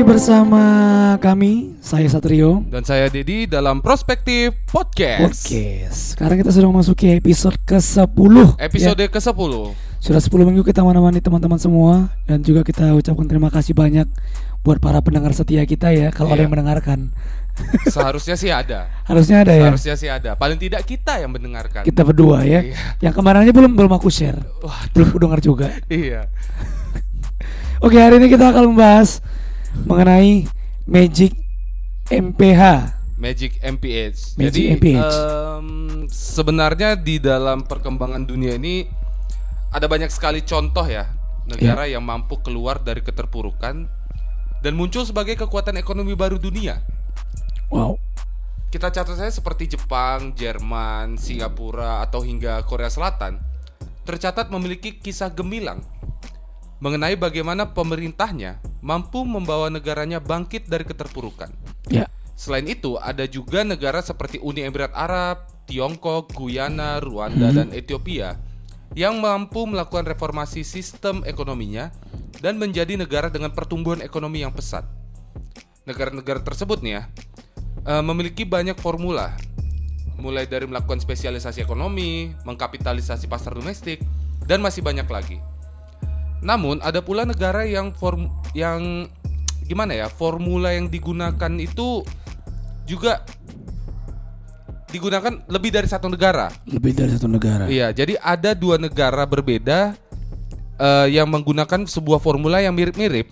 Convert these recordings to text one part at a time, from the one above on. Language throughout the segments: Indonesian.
lagi bersama kami, saya Satrio. Dan saya Dedi dalam Prospektif Podcast. Oke, sekarang kita sudah memasuki episode ke-10 Episode ya. ke-10. Sudah 10 minggu kita menemani teman-teman semua Dan juga kita ucapkan terima kasih banyak Buat para pendengar setia kita ya Kalau ada Iya. yang mendengarkan Seharusnya sih ada. Harusnya ada ya Seharusnya sih ada. Paling tidak kita yang mendengarkan. Kita berdua ya Iya. Yang kemarin aja belum belum aku share Wah, Belum aku dengar juga iya. Oke hari ini kita akan membahas Mengenai Magic MPH Magic MPH. Magic Jadi MPH. em, sebenarnya di dalam perkembangan dunia ini ada banyak sekali contoh ya negara Iya. yang mampu keluar dari keterpurukan dan muncul sebagai kekuatan ekonomi baru dunia. Wow Kita catat saja seperti Jepang, Jerman, Singapura, atau hingga Korea Selatan tercatat memiliki kisah gemilang mengenai bagaimana pemerintahnya mampu membawa negaranya bangkit dari keterpurukan. Ya Selain itu, ada juga negara seperti Uni Emirat Arab, Tiongkok, Guyana, Rwanda, dan Ethiopia yang mampu melakukan reformasi sistem ekonominya dan menjadi negara dengan pertumbuhan ekonomi yang pesat. Negara-negara tersebut nih ya eh, memiliki banyak formula, mulai dari melakukan spesialisasi ekonomi, mengkapitalisasi pasar domestik, dan masih banyak lagi. Namun ada pula negara yang form yang gimana ya formula yang digunakan itu juga digunakan lebih dari satu negara. Lebih dari satu negara Iya, jadi ada dua negara berbeda eh, yang menggunakan sebuah formula yang mirip-mirip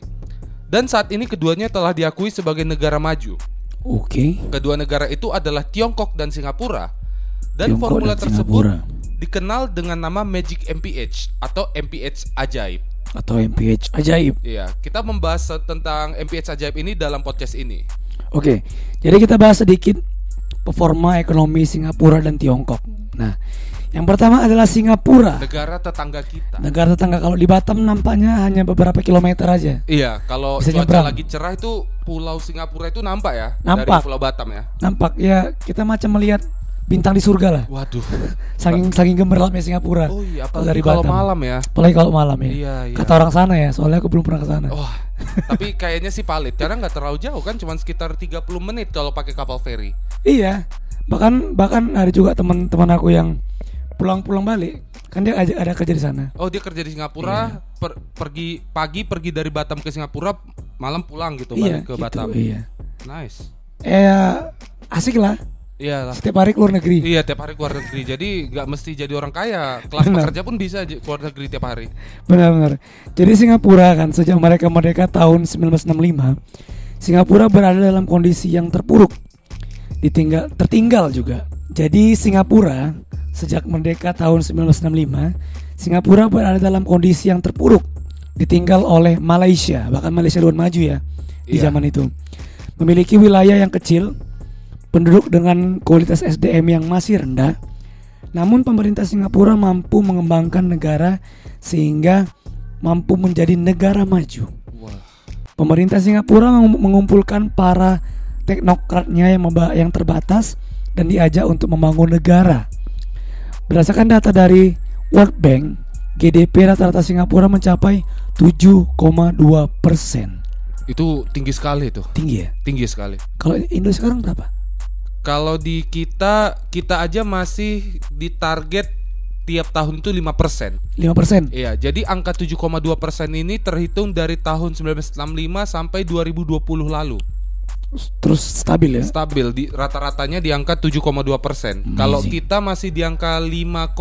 dan saat ini keduanya telah diakui sebagai negara maju. Oke Kedua negara itu adalah Tiongkok dan Singapura. Dan Tiongkok formula dan tersebut Singapura. dikenal dengan nama Magic MPH atau MPH ajaib. Atau MPH ajaib Iya, kita membahas tentang MPH ajaib ini dalam podcast ini. Oke, jadi kita bahas sedikit performa ekonomi Singapura dan Tiongkok. Nah, yang pertama adalah Singapura. Negara tetangga kita. Negara tetangga kalau di Batam nampaknya hanya beberapa kilometer aja. Iya, kalau Bisa cuaca nyebrang. lagi cerah itu Pulau Singapura itu nampak ya Nampak. dari Pulau Batam ya. Nampak ya kita macam melihat bintang di surga lah. Waduh. Saking saking gemerlapnya Singapura. Oh iya, apalagi dari kalau Batam. malam ya. Apalagi kalau malam ya. Iya, iya. Kata orang sana ya, soalnya aku belum pernah ke sana. Wah, tapi kayaknya sih valid karena nggak terlalu jauh kan, cuma sekitar 30 menit kalau pakai kapal feri. Iya. Bahkan bahkan ada juga teman-teman aku yang pulang-pulang balik. Kan dia ada, ada kerja di sana. Oh, dia kerja di Singapura, per- pergi pagi pergi dari Batam ke Singapura, malam pulang gitu iya, balik ke gitu, Batam. Iya. Nice. Eh asik lah. Iya. Setiap hari keluar negeri. Iya tiap hari keluar negeri jadi nggak mesti jadi orang kaya kelas Benar. pekerja pun bisa keluar negeri tiap hari Benar-benar. Jadi Singapura kan sejak mereka merdeka tahun 1965, Singapura berada dalam kondisi yang terpuruk. Ditinggal tertinggal juga. Jadi Singapura sejak merdeka tahun 1965, Singapura berada dalam kondisi yang terpuruk. Ditinggal oleh Malaysia, bahkan Malaysia duluan maju ya di Iya. zaman itu. Memiliki wilayah yang kecil, penduduk dengan kualitas SDM yang masih rendah. Namun pemerintah Singapura mampu mengembangkan negara sehingga mampu menjadi negara maju. Pemerintah Singapura meng- mengumpulkan para teknokratnya yang yang terbatas dan diajak untuk membangun negara. Berdasarkan data dari World Bank, GDP rata-rata Singapura mencapai 7,2 persen. itu tinggi sekali tuh Tinggi ya. tinggi sekali Kalau Indo sekarang berapa? Kalau di kita kita aja masih di target tiap tahun itu 5% 5 persen. Iya, jadi angka 7,2% ini terhitung dari tahun 1965 sampai 2020 lalu. Terus stabil ya. Stabil di rata-ratanya di angka 7,2%. Kalau Amazing. kita masih di angka 5,1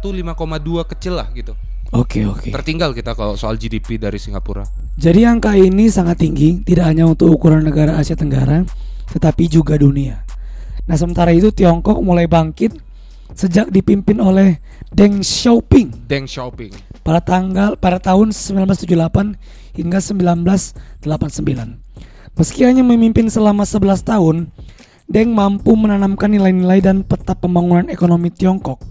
5,2 kecil lah gitu. Oke oke. Tertinggal kita kalau soal GDP dari Singapura. Jadi angka ini sangat tinggi, tidak hanya untuk ukuran negara Asia Tenggara, tetapi juga dunia. Nah, sementara itu Tiongkok mulai bangkit sejak dipimpin oleh Deng Xiaoping Deng Xiaoping. pada tanggal pada tahun 1978 hingga 1989. Meski hanya memimpin selama 11 tahun, Deng mampu menanamkan nilai-nilai dan peta pembangunan ekonomi Tiongkok.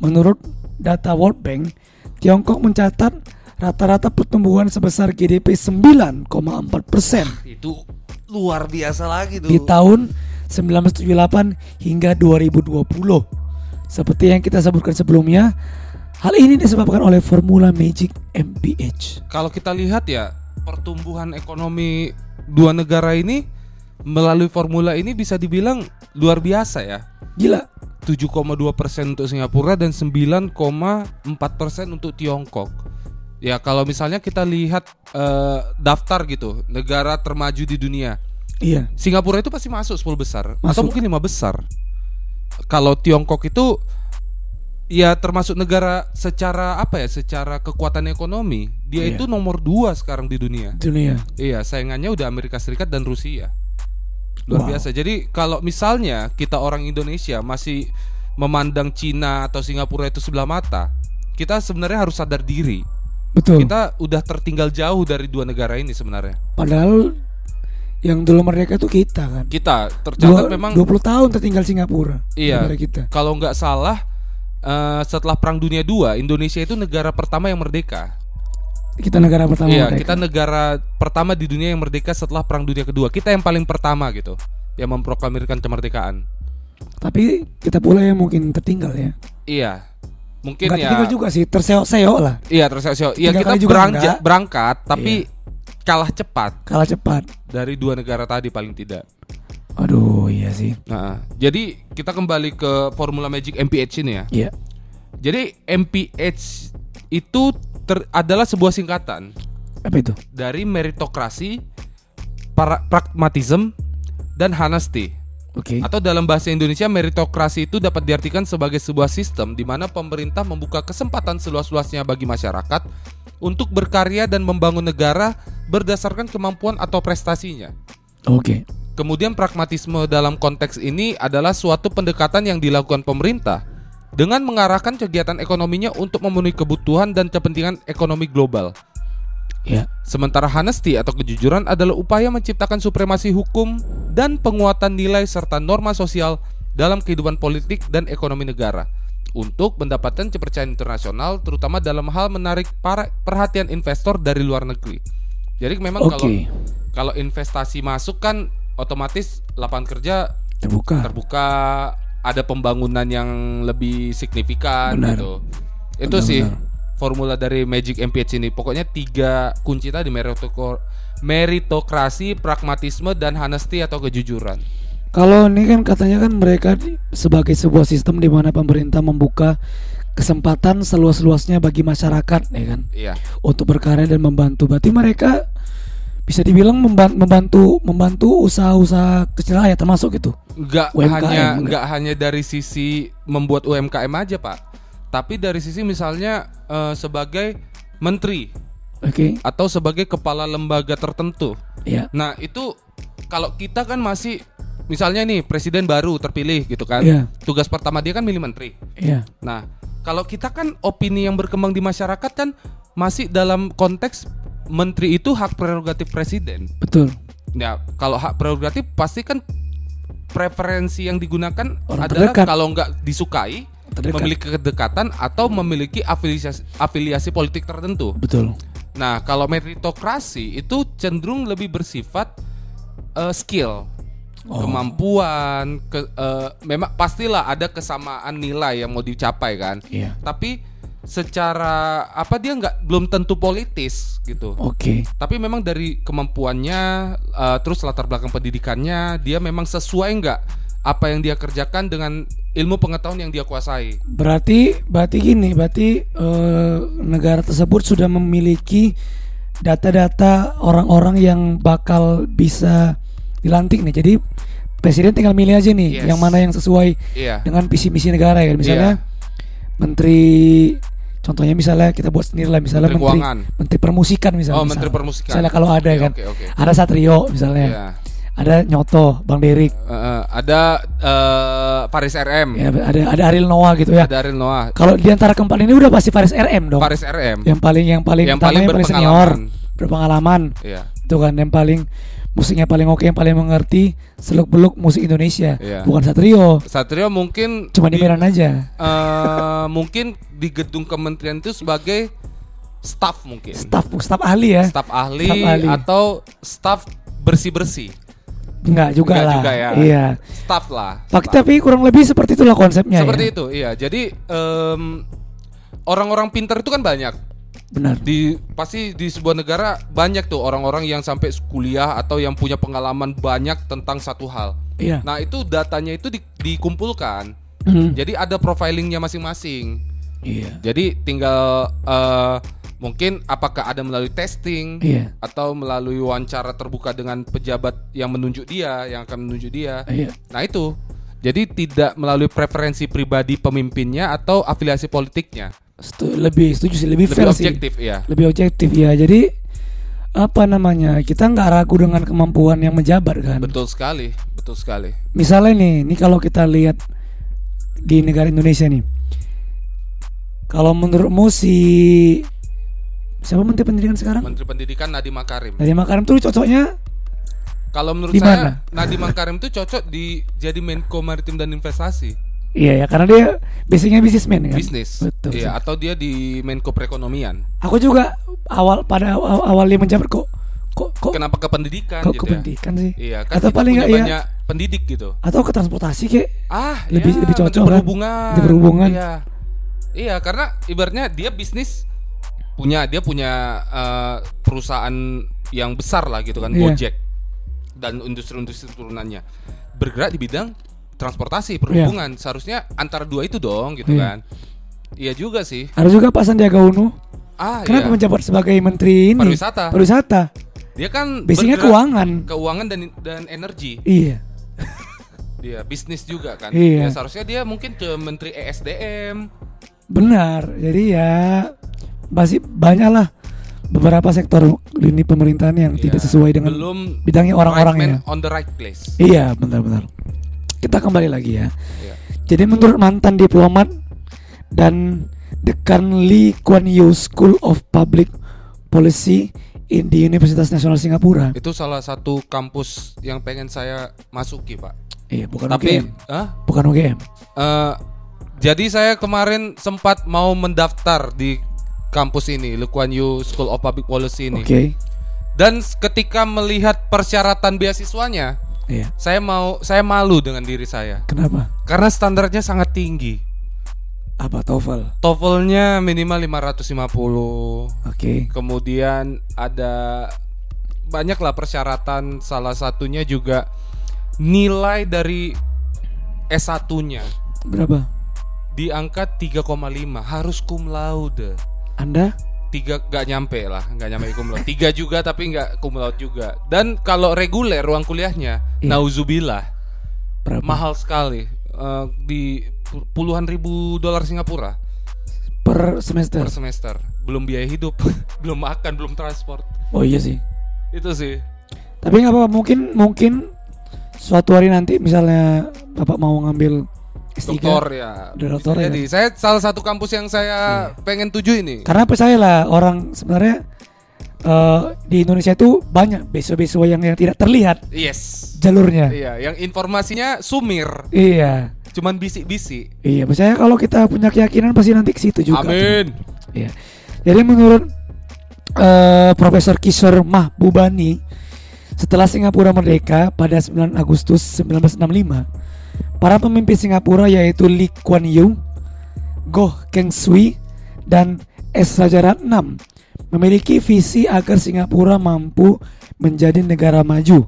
Menurut data World Bank, Tiongkok mencatat rata-rata pertumbuhan sebesar GDP 9,4 persen Itu luar biasa lagi tuh. di tahun 1978 hingga 2020. Seperti yang kita sebutkan sebelumnya, hal ini disebabkan oleh formula Magic MPH. Kalau kita lihat ya pertumbuhan ekonomi dua negara ini melalui formula ini bisa dibilang luar biasa ya. Gila. 7,2 persen untuk Singapura dan 9,4 persen untuk Tiongkok. Ya kalau misalnya kita lihat eh, daftar gitu negara termaju di dunia, Iya. Singapura itu pasti masuk 10 besar atau Masuk. mungkin lima besar. Kalau Tiongkok itu ya termasuk negara secara apa ya, secara kekuatan ekonomi dia Iya. itu nomor dua sekarang di dunia. Dunia. Iya, saingannya udah Amerika Serikat dan Rusia. Luar Wow. biasa. Jadi kalau misalnya kita orang Indonesia masih memandang Cina atau Singapura itu sebelah mata, kita sebenarnya harus sadar diri. Betul. Kita udah tertinggal jauh dari dua negara ini sebenarnya. Padahal yang dulu merdeka itu kita kan. Kita tercatat Dua, memang 20 tahun tertinggal Singapura. Iya. Negara kita. kalau nggak salah eh, setelah Perang Dunia II, Indonesia itu negara pertama yang merdeka. Kita negara pertama Iya, merdeka. kita negara pertama di dunia yang merdeka setelah Perang Dunia Kedua. Kita yang paling pertama gitu, yang memproklamirkan kemerdekaan. Tapi kita pula yang mungkin tertinggal ya. Iya, mungkin Nggak ya. juga sih, terseok-seok lah. Iya, terus Iya, Tiga kita berangkat, berangkat, tapi kalah cepat Kalah cepat. dari dua negara tadi paling tidak. Aduh, iya sih. Nah, jadi kita kembali ke formula Magic MPH ini ya. Iya. Jadi MPH itu ter- adalah sebuah singkatan Apa itu? dari meritokrasi, para- pragmatism, dan honesty. Oke. Atau dalam bahasa Indonesia meritokrasi itu dapat diartikan sebagai sebuah sistem di mana pemerintah membuka kesempatan seluas-luasnya bagi masyarakat untuk berkarya dan membangun negara berdasarkan kemampuan atau prestasinya. Oke. Kemudian pragmatisme dalam konteks ini adalah suatu pendekatan yang dilakukan pemerintah dengan mengarahkan kegiatan ekonominya untuk memenuhi kebutuhan dan kepentingan ekonomi global. Ya. Sementara honesty atau kejujuran adalah upaya menciptakan supremasi hukum dan penguatan nilai serta norma sosial dalam kehidupan politik dan ekonomi negara untuk mendapatkan kepercayaan internasional terutama dalam hal menarik para perhatian investor dari luar negeri. Jadi memang Oke. kalau kalau investasi masuk kan otomatis lapangan kerja Terbuka. terbuka, ada pembangunan yang lebih signifikan Benar. gitu. Itu Benar, sih benar. Formula dari Magic MPH ini. Pokoknya tiga kunci tadi meritokrasi, pragmatisme dan honesty atau kejujuran. Kalau ini kan katanya kan mereka sebagai sebuah sistem di mana pemerintah membuka kesempatan seluas-luasnya bagi masyarakat ya kan Iya. untuk berkarya dan membantu. Berarti mereka bisa dibilang memban- membantu membantu usaha-usaha kecil ya termasuk gitu. Nggak UMKM, hanya enggak? nggak hanya dari sisi membuat UMKM aja, Pak. Tapi dari sisi misalnya eh, sebagai menteri Oke. atau sebagai kepala lembaga tertentu. Ya. Nah, itu kalau kita kan masih misalnya nih presiden baru terpilih gitu kan. Iya. Tugas pertama dia kan milih menteri. Iya. Nah, kalau kita kan opini yang berkembang di masyarakat kan masih dalam konteks menteri itu hak prerogatif presiden. Betul. Ya, kalau hak prerogatif pasti kan preferensi yang digunakan Orang adalah terdekat. kalau nggak disukai Terdekat. memiliki kedekatan atau memiliki afiliasi afiliasi politik tertentu. Betul. Nah, kalau meritokrasi itu cenderung lebih bersifat eh, skill, Oh. kemampuan, ke, eh, memang pastilah ada kesamaan nilai yang mau dicapai kan. Iya. Tapi secara apa dia nggak belum tentu politis gitu. Oke. Tapi memang dari kemampuannya, eh, terus latar belakang pendidikannya, dia memang sesuai nggak apa yang dia kerjakan dengan ilmu pengetahuan yang dia kuasai. Berarti berarti gini, berarti eh, negara tersebut sudah memiliki data-data orang-orang yang bakal bisa dilantik nih. Jadi presiden tinggal milih aja nih Yes. yang mana yang sesuai Iya. dengan visi misi negara ya. Misalnya menteri contohnya misalnya kita buat sendiri lah misalnya Menteri menteri menteri permusikan misalnya. Oh, Menteri misalnya. Permusikan. Misalnya kalau ada Oke, kan. oke, oke. Ada Satrio misalnya. Iya. Ada Nyoto, Bang Derik. Eh, ada eh, Faris RM, Ya, ada ada Ariel Noah gitu ya. ada Ariel Noah, Kalau di antara keempat ini udah pasti Faris RM dong. Faris RM. yang paling yang paling Yang paling paling senior berpengalaman. berpengalaman Iya. itu kan yang paling musiknya paling oke yang paling mengerti seluk beluk musik Indonesia Iya. bukan Satrio Satrio mungkin cuma di Medan aja eh, mungkin di gedung kementerian itu sebagai staff mungkin. staff staff ahli ya Staf ahli, Staf ahli. atau staf bersih-bersih. Enggak juga Enggak lah juga ya. iya Staff lah. Staff. tapi kurang lebih seperti itulah konsepnya Seperti ya itu, iya. Jadi em, orang-orang pintar itu kan banyak. benar. Di pasti di sebuah negara banyak tuh orang-orang yang sampai kuliah atau yang punya pengalaman banyak tentang satu hal. Iya. Nah, itu datanya itu di- dikumpulkan. Mhm. Jadi ada profilingnya masing-masing. Iya. Jadi tinggal eh, mungkin apakah ada melalui testing Iya. atau melalui wawancara terbuka dengan pejabat yang menunjuk dia, yang akan menunjuk dia. Iya. Nah itu. Jadi tidak melalui preferensi pribadi pemimpinnya atau afiliasi politiknya. Setu- lebih setuju sih, lebih, Lebih fair sih. objektif ya. Lebih objektif ya. Jadi apa namanya? Kita nggak ragu dengan kemampuan yang menjabat kan. Betul sekali, betul sekali. Misalnya nih, ini kalau kita lihat di negara Indonesia nih. Kalau menurutmu si siapa menteri pendidikan sekarang? Menteri Pendidikan Nadiem Makarim. Nadiem Makarim tuh cocoknya Kalau menurut Di saya Nadiem Makarim itu cocok di jadi Menko Maritim dan Investasi, iya ya karena dia basicnya bisnismen kan. bisnis. Betul. Iya, atau dia di Menko Perekonomian. Aku juga awal pada awal, awal dia menjabat kok kok kok Kenapa ke pendidikan kok gitu ke ya? pendidikan sih? Iya, kan Atau paling nggak ya- pendidik gitu. Atau ke transportasi kayak Ah, Lebih- ya, lebih cocok kan? perhubungan. Menteri perhubungan. Iya. Iya, karena ibaratnya dia bisnis punya dia punya eh, perusahaan yang besar lah gitu kan, Iya. Gojek dan industri-industri turunannya bergerak di bidang transportasi, perhubungan. Seharusnya antara dua itu dong gitu Iya. kan. Iya juga sih. ada juga Pak Sandiaga Uno. Ah, Kenapa iya. menjabat sebagai menteri ini? Pariwisata. Pariwisata. Dia kan Basicnya bergerak keuangan. keuangan dan dan energi. Iya. Dia bisnis juga kan. Iya. Ya, seharusnya dia mungkin ke menteri ESDM. Benar. Jadi ya masih banyak lah beberapa sektor lini pemerintahan yang Iya. tidak sesuai dengan belum bidangnya right orang-orangnya. man on the right place. Iya, benar-benar. Kita kembali lagi ya. Iya. Jadi menurut mantan diplomat dan dekan Lee Kuan Yew School of Public Policy in di Universitas Nasional Singapura. Itu salah satu kampus yang pengen saya masuki, Pak. Iya, bukan Tapi, UGM. ah, Bukan UGM. eh, jadi saya kemarin sempat mau mendaftar di kampus ini, Lee Kuan Yew School of Public Policy ini. Oke. Dan ketika melihat persyaratan beasiswanya, Iya. saya mau saya malu dengan diri saya Kenapa? karena standarnya sangat tinggi. Apa TOEFL? TOEFL-nya minimal 550. Oke. Kemudian ada banyaklah persyaratan salah satunya juga nilai dari S1-nya Berapa? di angka 3,5 harus cum laude. Anda? Tiga gak nyampe lah, nggak nyampe cum laude. Tiga juga tapi nggak cum laude juga. Dan kalau reguler ruang kuliahnya, Iya. nauzubillah, Berapa? mahal sekali Eh, di pu- puluhan ribu dolar Singapura per semester. per semester. Belum biaya hidup, belum makan, belum transport. Oh iya sih. Itu sih. Tapi nggak apa-apa. Mungkin mungkin suatu hari nanti misalnya bapak mau ngambil S3 doktor ya. Udah Bisa doktor ya. jadi. Saya salah satu kampus yang saya pengen tuju ini. Karena percayalah orang sebenarnya eh, di Indonesia itu banyak beasiswa-beasiswa yang, yang tidak terlihat Yes. jalurnya. Iya, yang informasinya sumir, Iya. cuman bisik-bisik. Iya, percaya kalau kita punya keyakinan pasti nanti ke situ juga. Amin. Iya. Jadi menurut eh, Profesor Kishore Mahbubani setelah Singapura merdeka pada 9 Agustus 1965, para pemimpin Singapura yaitu Lee Kuan Yew, Goh Keng Swee, dan S Rajaratnam memiliki visi agar Singapura mampu menjadi negara maju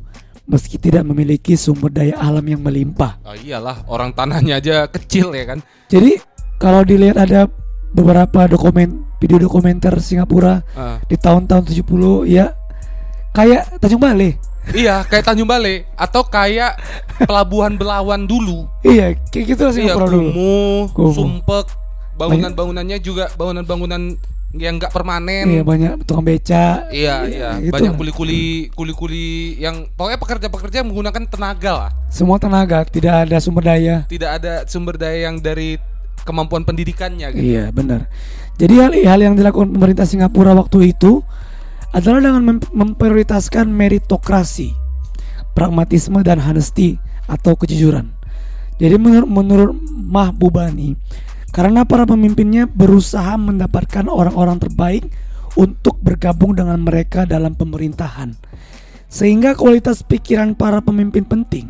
meski tidak memiliki sumber daya alam yang melimpah. Oh iyalah, orang tanahnya aja kecil ya kan. Jadi kalau dilihat ada beberapa dokumen video dokumenter Singapura Ah. di tahun-tahun 70 ya kayak Tanjung Balai. Iya, kayak Tanjung Balai atau kayak pelabuhan Belawan dulu. Iya, kayak gitu lah Iya, Singapura dulu. kumuh, Kumuh. sumpek, bangunan-bangunannya juga bangunan-bangunan yang nggak permanen. Iya, banyak tukang beca. Iya, iya, gitu banyak kuli-kuli, kuli-kuli yang pokoknya pekerja-pekerja menggunakan tenaga lah. Semua tenaga, tidak ada sumber daya. Tidak ada sumber daya yang dari kemampuan pendidikannya gitu. Iya, benar. Jadi hal, hal yang dilakukan pemerintah Singapura waktu itu adalah dengan mem- memprioritaskan meritokrasi, pragmatisme dan honesty atau kejujuran. Jadi menurut menurut Mahbubani, karena para pemimpinnya berusaha mendapatkan orang-orang terbaik untuk bergabung dengan mereka dalam pemerintahan. Sehingga kualitas pikiran para pemimpin penting,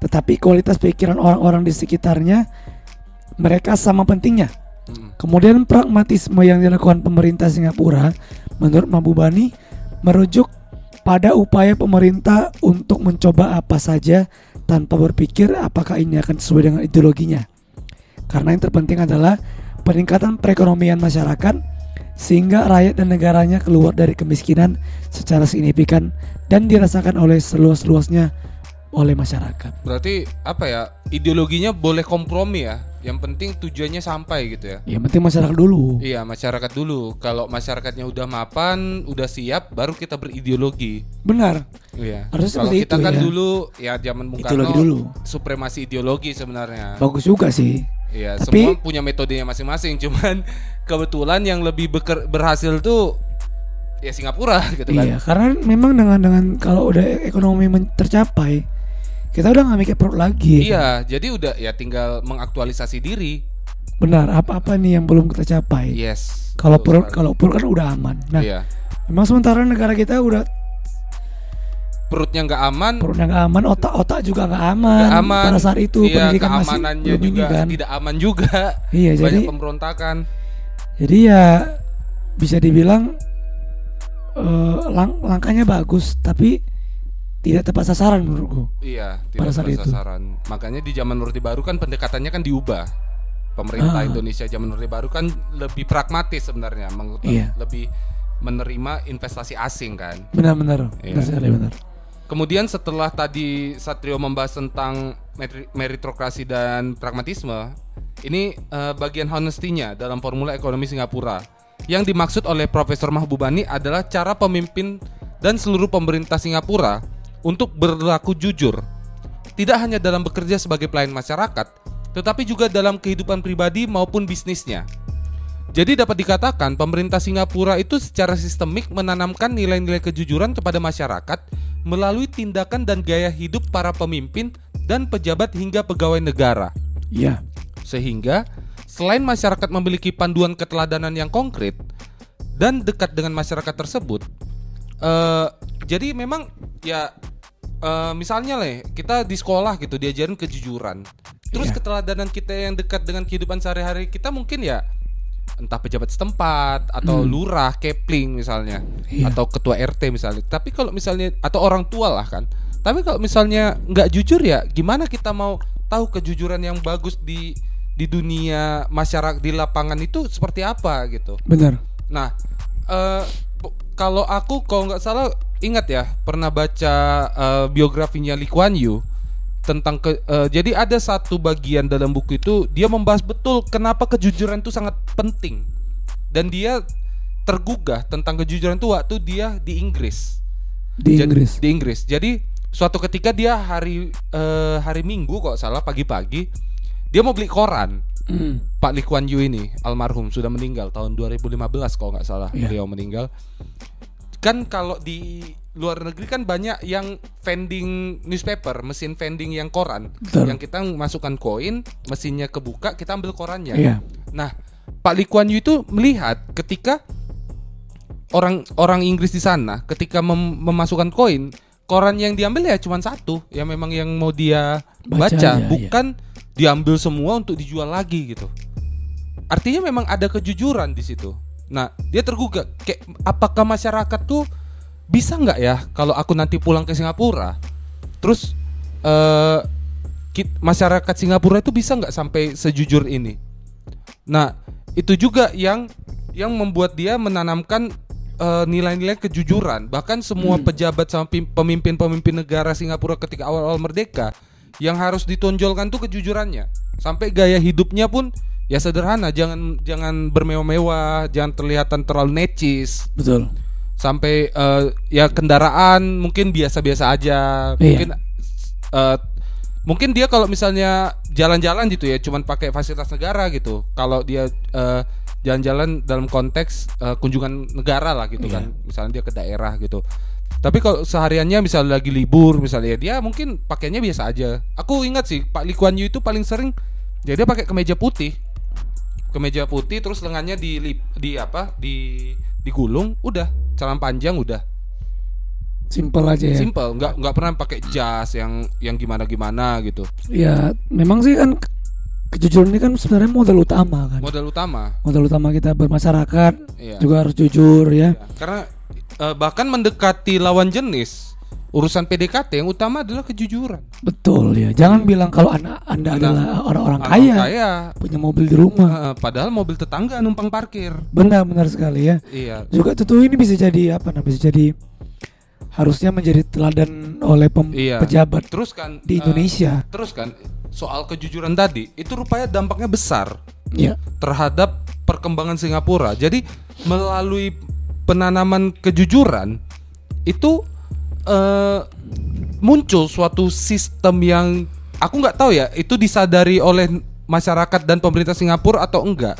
tetapi kualitas pikiran orang-orang di sekitarnya mereka sama pentingnya. Mm. Kemudian pragmatisme yang dilakukan pemerintah Singapura menurut Mabubani merujuk pada upaya pemerintah untuk mencoba apa saja tanpa berpikir apakah ini akan sesuai dengan ideologinya. Karena yang terpenting adalah peningkatan perekonomian masyarakat sehingga rakyat dan negaranya keluar dari kemiskinan secara signifikan dan dirasakan oleh seluas-luasnya oleh masyarakat. Berarti apa ya? Ideologinya boleh kompromi ya. Yang penting tujuannya sampai gitu ya. Yang penting masyarakat dulu. Iya, masyarakat dulu. Kalau masyarakatnya udah mapan, udah siap, baru kita berideologi. Benar. Iya. Harusnya Kalau seperti kita itu, kan ya. dulu ya zaman Bung Ideologi Karno dulu. supremasi ideologi sebenarnya. Bagus juga sih. Iya, Tapi- semua punya metodenya masing-masing. Cuman kebetulan yang lebih beker- berhasil tuh ya Singapura gitu kan. Iya, karena memang dengan dengan kalau udah ekonomi tercapai, kita udah nggak mikir perut lagi. Iya, jadi udah ya tinggal mengaktualisasi diri. Benar. Apa-apa nih yang belum kita capai? Yes. Kalau perut kalau perut kan udah aman. Nah, iya. memang sementara negara kita udah Perutnya nggak aman, perutnya nggak aman, otak-otak juga nggak aman. nggak aman. Pada saat itu iya, pendidikan masih belum juga kan. tidak aman juga. Iya, Banyak jadi pemberontakan. jadi ya bisa dibilang eh, lang- langkahnya bagus, tapi tidak tepat sasaran menurutku. Iya, Pada tidak saat tepat itu. sasaran. Makanya di zaman Orde Baru kan pendekatannya kan diubah. Pemerintah Ah. Indonesia zaman Orde Baru kan lebih pragmatis sebenarnya, Iya. lebih menerima investasi asing kan. Benar-benar, Iya. benar sekali benar. Kemudian setelah tadi Satrio membahas tentang meritokrasi dan pragmatisme, ini eh, bagian honesty-nya dalam formula ekonomi Singapura. Yang dimaksud oleh Profesor Mahbubani adalah cara pemimpin dan seluruh pemerintah Singapura untuk berlaku jujur. Tidak hanya dalam bekerja sebagai pelayan masyarakat, tetapi juga dalam kehidupan pribadi maupun bisnisnya. Jadi dapat dikatakan pemerintah Singapura itu secara sistemik menanamkan nilai-nilai kejujuran kepada masyarakat melalui tindakan dan gaya hidup para pemimpin dan pejabat hingga pegawai negara. Iya. Sehingga selain masyarakat memiliki panduan keteladanan yang konkret dan dekat dengan masyarakat tersebut, eh, jadi memang ya eh, misalnya lah kita di sekolah gitu diajarin kejujuran. Terus Iya. keteladanan kita yang dekat dengan kehidupan sehari-hari kita mungkin ya entah pejabat setempat atau lurah, kepling misalnya, Iya. atau ketua RT misalnya. Tapi kalau misalnya atau orang tua lah kan. Tapi kalau misalnya nggak jujur ya, gimana kita mau tahu kejujuran yang bagus di di dunia masyarakat di lapangan itu seperti apa gitu. Benar. Nah, eh, po- kalau aku kalau nggak salah ingat ya pernah baca eh, biografinya Lee Kuan Yew tentang ke, eh, jadi ada satu bagian dalam buku itu dia membahas betul kenapa kejujuran itu sangat penting dan dia tergugah tentang kejujuran itu waktu dia di Inggris Di Jadi- Inggris. di Inggris jadi suatu ketika dia hari eh, hari Minggu kok salah pagi-pagi dia mau beli koran Hmm. Pak Lee Kuan Yew ini almarhum sudah meninggal tahun 2015 kalau nggak salah Iya. beliau meninggal. Kan kalau di luar negeri kan banyak yang vending newspaper, mesin vending yang koran, Betul. yang kita masukkan koin, mesinnya kebuka, kita ambil korannya. Iya. Nah, Pak Lee Kuan Yew itu melihat ketika orang orang Inggris di sana ketika mem- memasukkan koin, koran yang diambil ya cuma satu, ya memang yang mau dia Baca baca, iya. bukan diambil semua untuk dijual lagi gitu. Artinya memang ada kejujuran di situ. Nah, dia tergugah kayak apakah masyarakat tuh bisa nggak ya kalau aku nanti pulang ke Singapura, terus eh kit- masyarakat Singapura itu bisa nggak sampai sejujur ini? Nah, itu juga yang yang membuat dia menanamkan eh, nilai-nilai kejujuran. Bahkan semua pejabat sama pemimpin-pemimpin negara Singapura ketika awal-awal merdeka yang harus ditonjolkan tuh kejujurannya. Sampai gaya hidupnya pun ya sederhana, jangan jangan bermewah-mewah, jangan terlihatan terlalu necis. Betul. Sampai eh, ya kendaraan mungkin biasa-biasa aja. Iya. Mungkin eh, mungkin dia kalau misalnya jalan-jalan gitu ya cuman pakai fasilitas negara gitu kalau dia eh, jalan-jalan dalam konteks eh, kunjungan negara lah gitu Iya. kan misalnya dia ke daerah gitu tapi kalau sehariannya misalnya lagi libur misalnya dia mungkin pakainya biasa aja aku ingat sih Pak Lee Kuan Yew itu paling sering ya dia pakai kemeja putih kemeja putih terus lengannya di di apa di digulung udah celana panjang udah Simpel aja ya. simple nggak nggak pernah pakai jas yang yang gimana gimana gitu Ya, memang sih kan kejujuran ini kan sebenarnya modal utama kan. Modal utama. Modal utama kita bermasyarakat Iya. juga harus jujur ya. Ya, Karena eh, bahkan mendekati lawan jenis urusan PDKT yang utama adalah kejujuran. Betul ya. Jangan bilang kalau anak Anda adalah orang-orang Orang kaya, kaya, punya mobil di rumah. padahal mobil tetangga numpang parkir. Benar-benar sekali ya. Iya. Juga tentu ini bisa jadi apa namanya? Bisa jadi harusnya menjadi teladan oleh pem- Iya. pejabat Terus kan di eh, Indonesia. terus kan soal kejujuran tadi itu rupanya dampaknya besar Ya. terhadap perkembangan Singapura. Jadi melalui penanaman kejujuran itu eh, muncul suatu sistem yang aku nggak tahu ya itu disadari oleh masyarakat dan pemerintah Singapura atau enggak.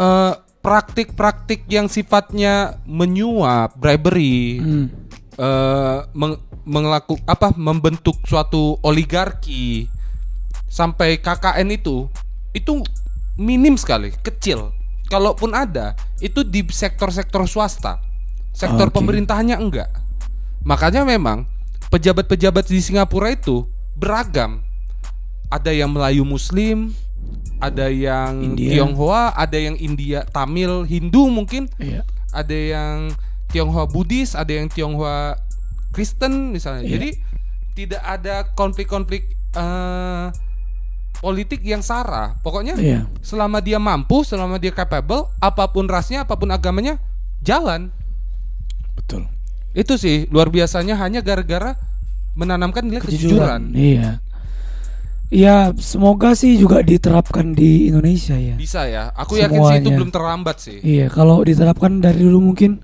Eh, praktik-praktik yang sifatnya menyuap, bribery, Hmm. eh meng, mengelaku apa membentuk suatu oligarki sampai KKN itu itu minim sekali, kecil. Kalaupun ada, itu di sektor-sektor swasta. Sektor Oke. pemerintahannya enggak. Makanya memang pejabat-pejabat di Singapura itu beragam. Ada yang Melayu Muslim, ada yang India. Tionghoa, ada yang India, Tamil, Hindu mungkin Iya. ada yang Tionghoa Buddhis, ada yang Tionghoa Kristen misalnya. Iya. Jadi tidak ada konflik-konflik eh, politik yang sara. Pokoknya Iya. selama dia mampu, selama dia capable, apa pun rasnya, apa pun agamanya, jalan. Betul. Itu sih luar biasanya hanya gara-gara menanamkan nilai kejujuran. Iya. Ya, semoga sih juga diterapkan di Indonesia ya. Bisa ya. Aku yakin sih itu Semuanya. belum terlambat sih. Iya, kalau diterapkan dari dulu mungkin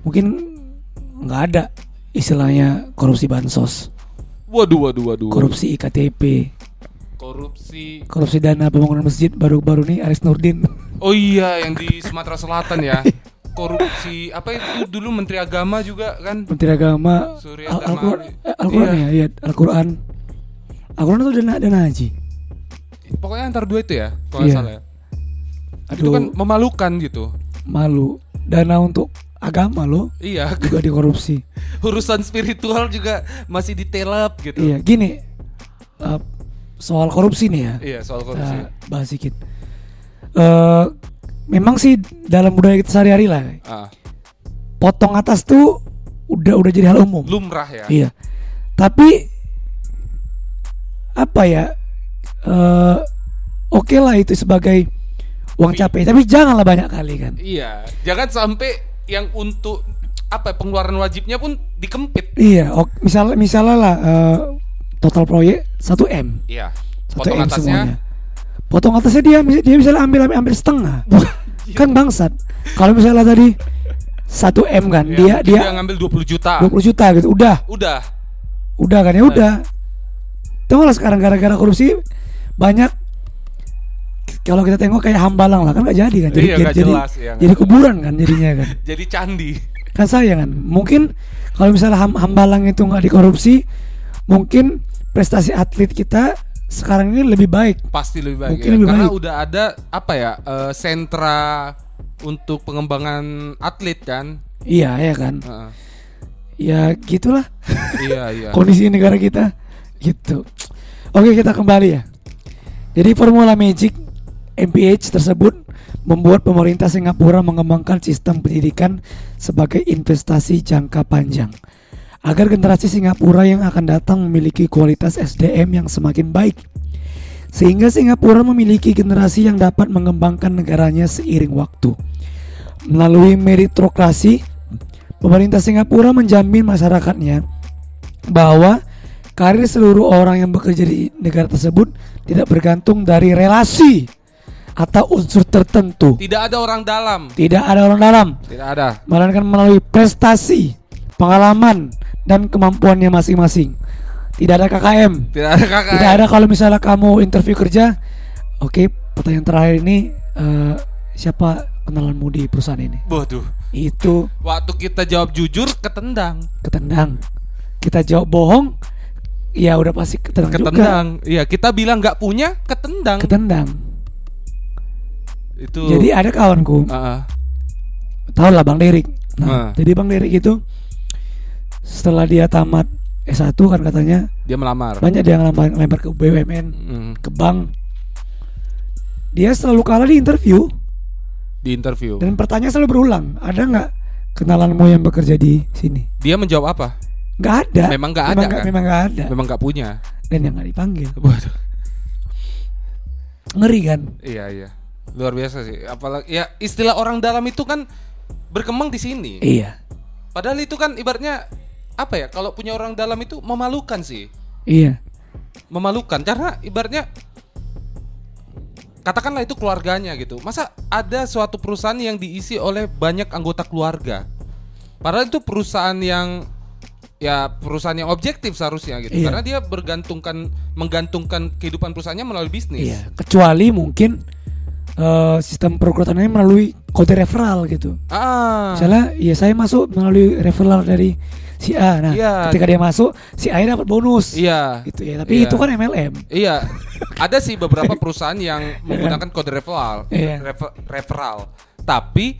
mungkin nggak ada istilahnya korupsi bansos, Waduh, waduh, waduh. korupsi iktp, Korupsi. korupsi dana pembangunan masjid baru-baru nih Aris Nurdin. Oh iya, yang di Sumatera Selatan ya. Korupsi apa itu dulu Menteri Agama juga kan? Menteri Agama Surya Al-. Al-Quran eh, Al-Quran Iya. ya, iya Al-Quran. Al-Quran itu dana dana haji. Pokoknya antar dua itu ya, kalau Iya. salah ya. Itu Aduh, kan memalukan gitu. malu. Dana untuk agama loh Iya, juga dikorupsi. urusan spiritual juga masih ditelap gitu. Iya, gini. eh, soal korupsi nih ya. Iya, soal korupsi. Kita bahas sedikit. Eh, memang sih dalam budaya kita sehari-hari lah, Ah, potong atas tuh udah udah jadi hal umum. lumrah ya. Iya. Tapi apa ya? eh Oke lah itu sebagai uang capek, tapi janganlah banyak kali kan. Iya, jangan sampai yang untuk apa ya, pengeluaran wajibnya pun dikempit. Iya, ok, misalnya misalnya lah eh, total proyek 1 m, Iya. 1 Potong m atasnya semuanya. Potong atasnya dia dia misalnya ambil ambil, ambil setengah, kan bangsat. Kalau misalnya tadi 1 m kan, ya, dia dia dia ngambil 20 juta. 20 juta gitu, udah Udah. udah kan ya udah tahu lah sekarang gara-gara korupsi banyak kalau kita tengok kayak hambalang lah kan nggak jadi kan jadi Iya, jadi, jadi, jelas, iya, jadi kuburan kan jadinya kan Jadi candi. kan saya kan mungkin kalau misalnya ham- hambalang itu nggak dikorupsi mungkin prestasi atlet kita sekarang ini lebih baik Pasti lebih baik Mungkin ya. lebih Karena baik. udah ada apa ya? eh, sentra untuk pengembangan atlet kan. iya ya kan Heeh. ya gitulah iya, iya. kondisi negara kita gitu. Oke kita kembali ya. Jadi formula Magic MPH tersebut membuat pemerintah Singapura mengembangkan sistem pendidikan sebagai investasi jangka panjang agar generasi Singapura yang akan datang memiliki kualitas SDM yang semakin baik. Sehingga Singapura memiliki generasi yang dapat mengembangkan negaranya seiring waktu. Melalui meritokrasi, pemerintah Singapura menjamin masyarakatnya bahwa karir seluruh orang yang bekerja di negara tersebut tidak bergantung dari relasi atau unsur tertentu. Tidak ada orang dalam. Tidak ada orang dalam, Tidak ada. melainkan melalui prestasi, pengalaman, dan kemampuannya masing-masing. Tidak ada KKM. Tidak ada kakak. Tidak ada kalau misalnya kamu interview kerja. Oke, pertanyaan terakhir ini eh, siapa kenalanmu di perusahaan ini? Waduh. Itu Waktu kita jawab jujur ketendang. ketendang. Kita jawab bohong, ya udah pasti ketendang, juga. Ketendang. Iya, kita bilang nggak punya, ketendang. Ketendang. Itu. Jadi ada kawanku, Ah, ah. tahu lah Bang Derik. Nah, Ah. jadi Bang Derik itu setelah dia tamat S1 kan katanya dia melamar. banyak dia ngelamar, ngelamar ke BUMN, Hmm. ke bank. dia selalu kalah di interview Di interview. dan pertanyaan selalu berulang. Ada nggak kenalanmu yang bekerja di sini? Dia menjawab apa? Nggak ada. Memang nggak ada, Memang kan? Memang nggak ada. Memang nggak punya. Dan yang nggak dipanggil. Waduh. Ngeri kan? Iya iya. Luar biasa sih. Apalagi ya istilah orang dalam itu kan berkembang di sini. Iya. Padahal itu kan ibaratnya apa ya? Kalau punya orang dalam itu memalukan sih. Iya. Memalukan karena ibaratnya katakanlah itu keluarganya gitu. Masa ada suatu perusahaan yang diisi oleh banyak anggota keluarga? Padahal itu perusahaan yang ya perusahaan yang objektif seharusnya gitu. Iya. Karena dia bergantungkan menggantungkan kehidupan perusahaannya melalui bisnis. Iya. Kecuali mungkin eh, sistem perekrutannya melalui kode referral gitu. Ah. Misalnya, ya saya masuk melalui referral dari si A. Nah, Iya. ketika dia masuk, si A dapat bonus. Iya. Gitu ya. Tapi Iya. itu kan MLM. Iya, ada sih beberapa perusahaan yang menggunakan kode referral, Iya. refer- referral. Tapi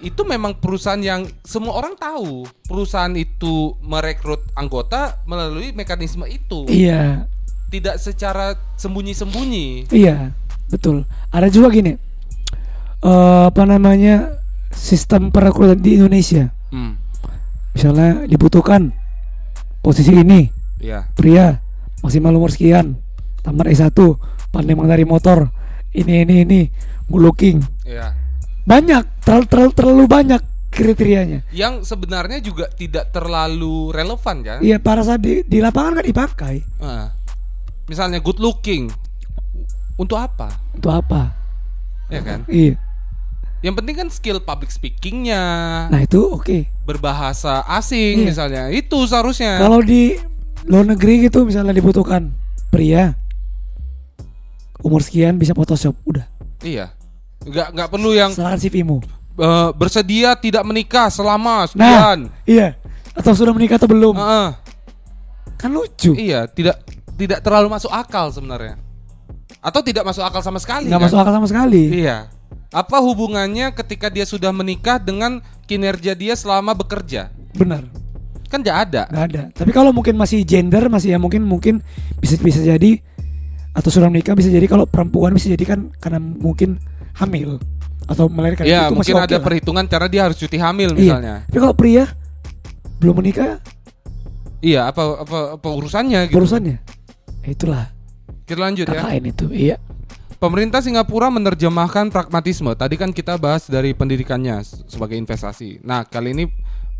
itu memang perusahaan yang semua orang tahu. Perusahaan itu merekrut anggota melalui mekanisme itu, Iya. tidak secara sembunyi-sembunyi. Iya, betul. Ada juga gini, eh, apa namanya sistem perekrutan di Indonesia. Hmm, Misalnya dibutuhkan posisi ini iya. pria maksimal umur sekian, tamat S1, pandai mengendarai motor, ini ini ini, good looking. Iya. Banyak, terlalu terlalu, terlalu banyak kriterianya. Yang sebenarnya juga tidak terlalu relevan kan? Iya, para saat di, di lapangan nggak dipakai. Ah. misalnya good looking, untuk apa? Untuk apa? Ya kan? Iya. Yang penting kan skill public speakingnya, Nah itu oke. berbahasa asing Iya. misalnya itu seharusnya Kalau di luar negeri gitu misalnya dibutuhkan pria umur sekian bisa Photoshop, udah. iya nggak nggak perlu yang Serahkan CV-mu. eh, bersedia tidak menikah selama Nah, sekian iya. Atau sudah menikah atau belum? Heeh. Kan lucu. iya tidak tidak terlalu masuk akal sebenarnya atau tidak masuk akal sama sekali Nggak kan? masuk akal sama sekali. iya apa hubungannya ketika dia sudah menikah dengan kinerja dia selama bekerja Benar. kan nggak ada Nggak ada. Tapi kalau mungkin masih gender masih ya mungkin mungkin bisa bisa jadi atau sudah menikah bisa jadi kalau perempuan bisa jadi kan karena mungkin hamil atau melahirkan ya itu mungkin masih ada lah. perhitungan cara dia harus cuti hamil Iya. misalnya Tapi kalau pria belum menikah iya apa apa, apa urusannya gitu urusannya. Ya, itulah kita lanjut ya KKN itu. Iya. Pemerintah Singapura menerjemahkan pragmatisme. Tadi kan kita bahas dari pendidikannya sebagai investasi. Nah, kali ini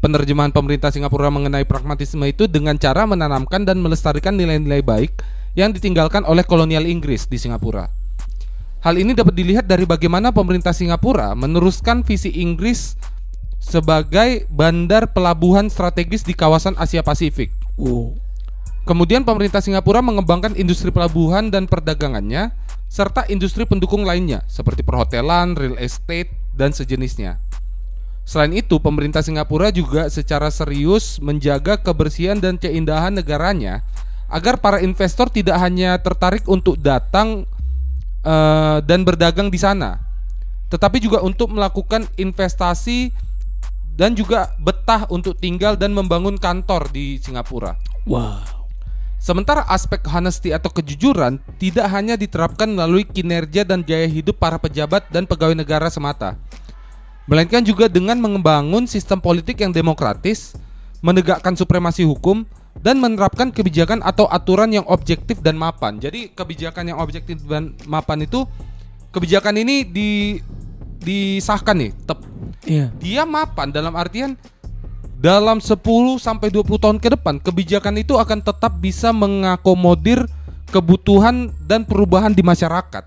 penerjemahan pemerintah Singapura mengenai pragmatisme itu dengan cara menanamkan dan melestarikan nilai-nilai baik yang ditinggalkan oleh kolonial Inggris di Singapura. Hal ini dapat dilihat dari bagaimana pemerintah Singapura meneruskan visi Inggris sebagai bandar pelabuhan strategis di kawasan Asia Pasifik. Kemudian pemerintah Singapura mengembangkan industri pelabuhan dan perdagangannya serta industri pendukung lainnya seperti perhotelan, real estate, dan sejenisnya. Selain itu, pemerintah Singapura juga secara serius menjaga kebersihan dan keindahan negaranya agar para investor tidak hanya tertarik untuk datang eh, dan berdagang di sana, tetapi juga untuk melakukan investasi dan juga betah untuk tinggal dan membangun kantor di Singapura. Wow. Sementara aspek honesty atau kejujuran tidak hanya diterapkan melalui kinerja dan gaya hidup para pejabat dan pegawai negara semata, melainkan juga dengan membangun sistem politik yang demokratis, menegakkan supremasi hukum, dan menerapkan kebijakan atau aturan yang objektif dan mapan. Jadi kebijakan yang objektif dan mapan itu kebijakan ini di disahkan nih, tep, Iya. dia mapan dalam artian dalam 10 sampai 20 tahun ke depan kebijakan itu akan tetap bisa mengakomodir kebutuhan dan perubahan di masyarakat.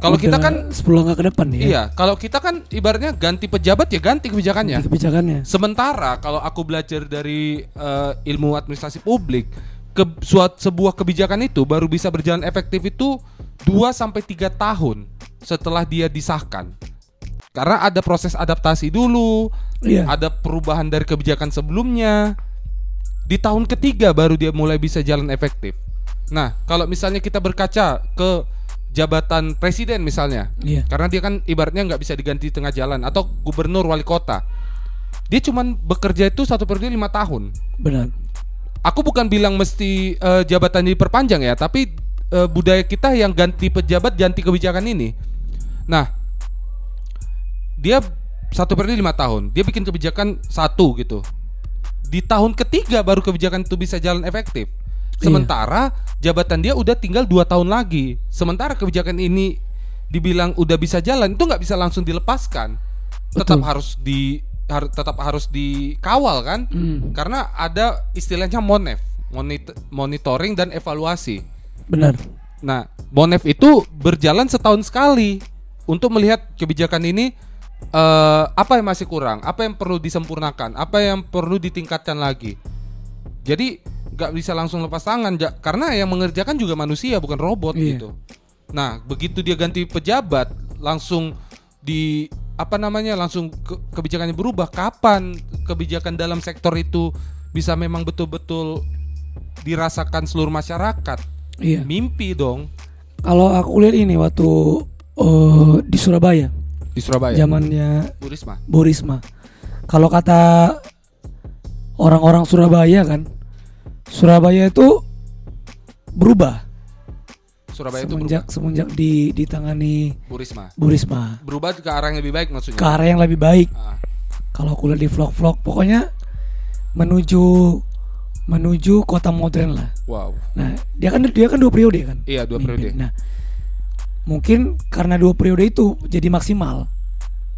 Kalau kita Udah kan 10 langkah ke depan ya. iya, kalau kita kan ibaratnya ganti pejabat ya ganti kebijakannya. Di kebijakannya. Sementara kalau aku belajar dari eh, ilmu administrasi publik, ke, suat, sebuah kebijakan itu baru bisa berjalan efektif itu 2 sampai 3 tahun setelah dia disahkan. Karena ada proses adaptasi dulu, Iya. ada perubahan dari kebijakan sebelumnya. Di tahun ketiga baru dia mulai bisa jalan efektif. Nah, kalau misalnya kita berkaca ke jabatan presiden misalnya, Iya. karena dia kan ibaratnya nggak bisa diganti di tengah jalan atau gubernur wali kota. Dia cuman bekerja itu satu periode lima tahun. Benar. Aku bukan bilang mesti eh, jabatan diperpanjang ya, tapi eh, budaya kita yang ganti pejabat ganti kebijakan ini. Nah, dia satu periode lima tahun, dia bikin kebijakan satu gitu. Di tahun ketiga baru kebijakan itu bisa jalan efektif. Iya. Sementara jabatan dia udah tinggal dua tahun lagi. Sementara kebijakan ini dibilang udah bisa jalan itu nggak bisa langsung dilepaskan. Tetap Betul. harus di har- tetap harus dikawal kan? Hmm. Karena ada istilahnya monef, monit- monitoring dan evaluasi. Benar. Nah, monef itu berjalan setahun sekali untuk melihat kebijakan ini eh, apa yang masih kurang, apa yang perlu disempurnakan, apa yang perlu ditingkatkan lagi. Jadi nggak bisa langsung lepas tangan, karena yang mengerjakan juga manusia bukan robot Iya. gitu. Nah, begitu dia ganti pejabat, langsung di apa namanya, langsung ke- kebijakannya berubah. Kapan kebijakan dalam sektor itu bisa memang betul-betul dirasakan seluruh masyarakat? Iya. Mimpi dong Kalau aku lihat ini waktu eh, di Surabaya, di Surabaya. zamannya Bu Risma. Bu Risma. Kalau kata orang-orang Surabaya kan, Surabaya itu berubah Surabaya itu semenjak semenjak di ditangani berubah. Bu Risma. Bu Risma Berubah ke arah yang lebih baik maksudnya. ke arah yang lebih baik. Ah, Kalau aku lihat di vlog-vlog, pokoknya menuju menuju kota modern lah. wow. Nah, dia kan dia kan dua periode kan. Iya, dua mimpin. periode. Nah, mungkin karena dua periode itu jadi maksimal,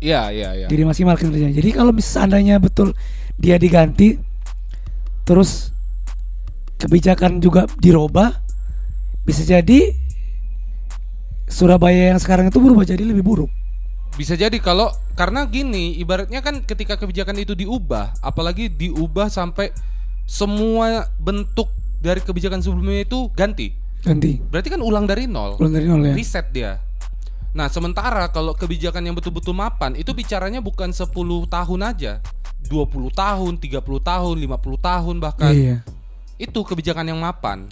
Iya, iya, iya. jadi maksimal kinerjanya. Jadi kalau mis- seandainya betul dia diganti, terus kebijakan juga dirubah, bisa jadi Surabaya yang sekarang itu berubah jadi lebih buruk. Bisa jadi kalau karena gini, ibaratnya kan ketika kebijakan itu diubah, apalagi diubah sampai semua bentuk dari kebijakan sebelumnya itu ganti. Ganti. Berarti kan ulang dari nol. Ulang dari nol ya. Reset dia. Nah, sementara kalau kebijakan yang betul-betul mapan itu bicaranya bukan 10 tahun aja. 20 tahun, 30 tahun, 50 tahun bahkan. Iya. Itu kebijakan yang mapan.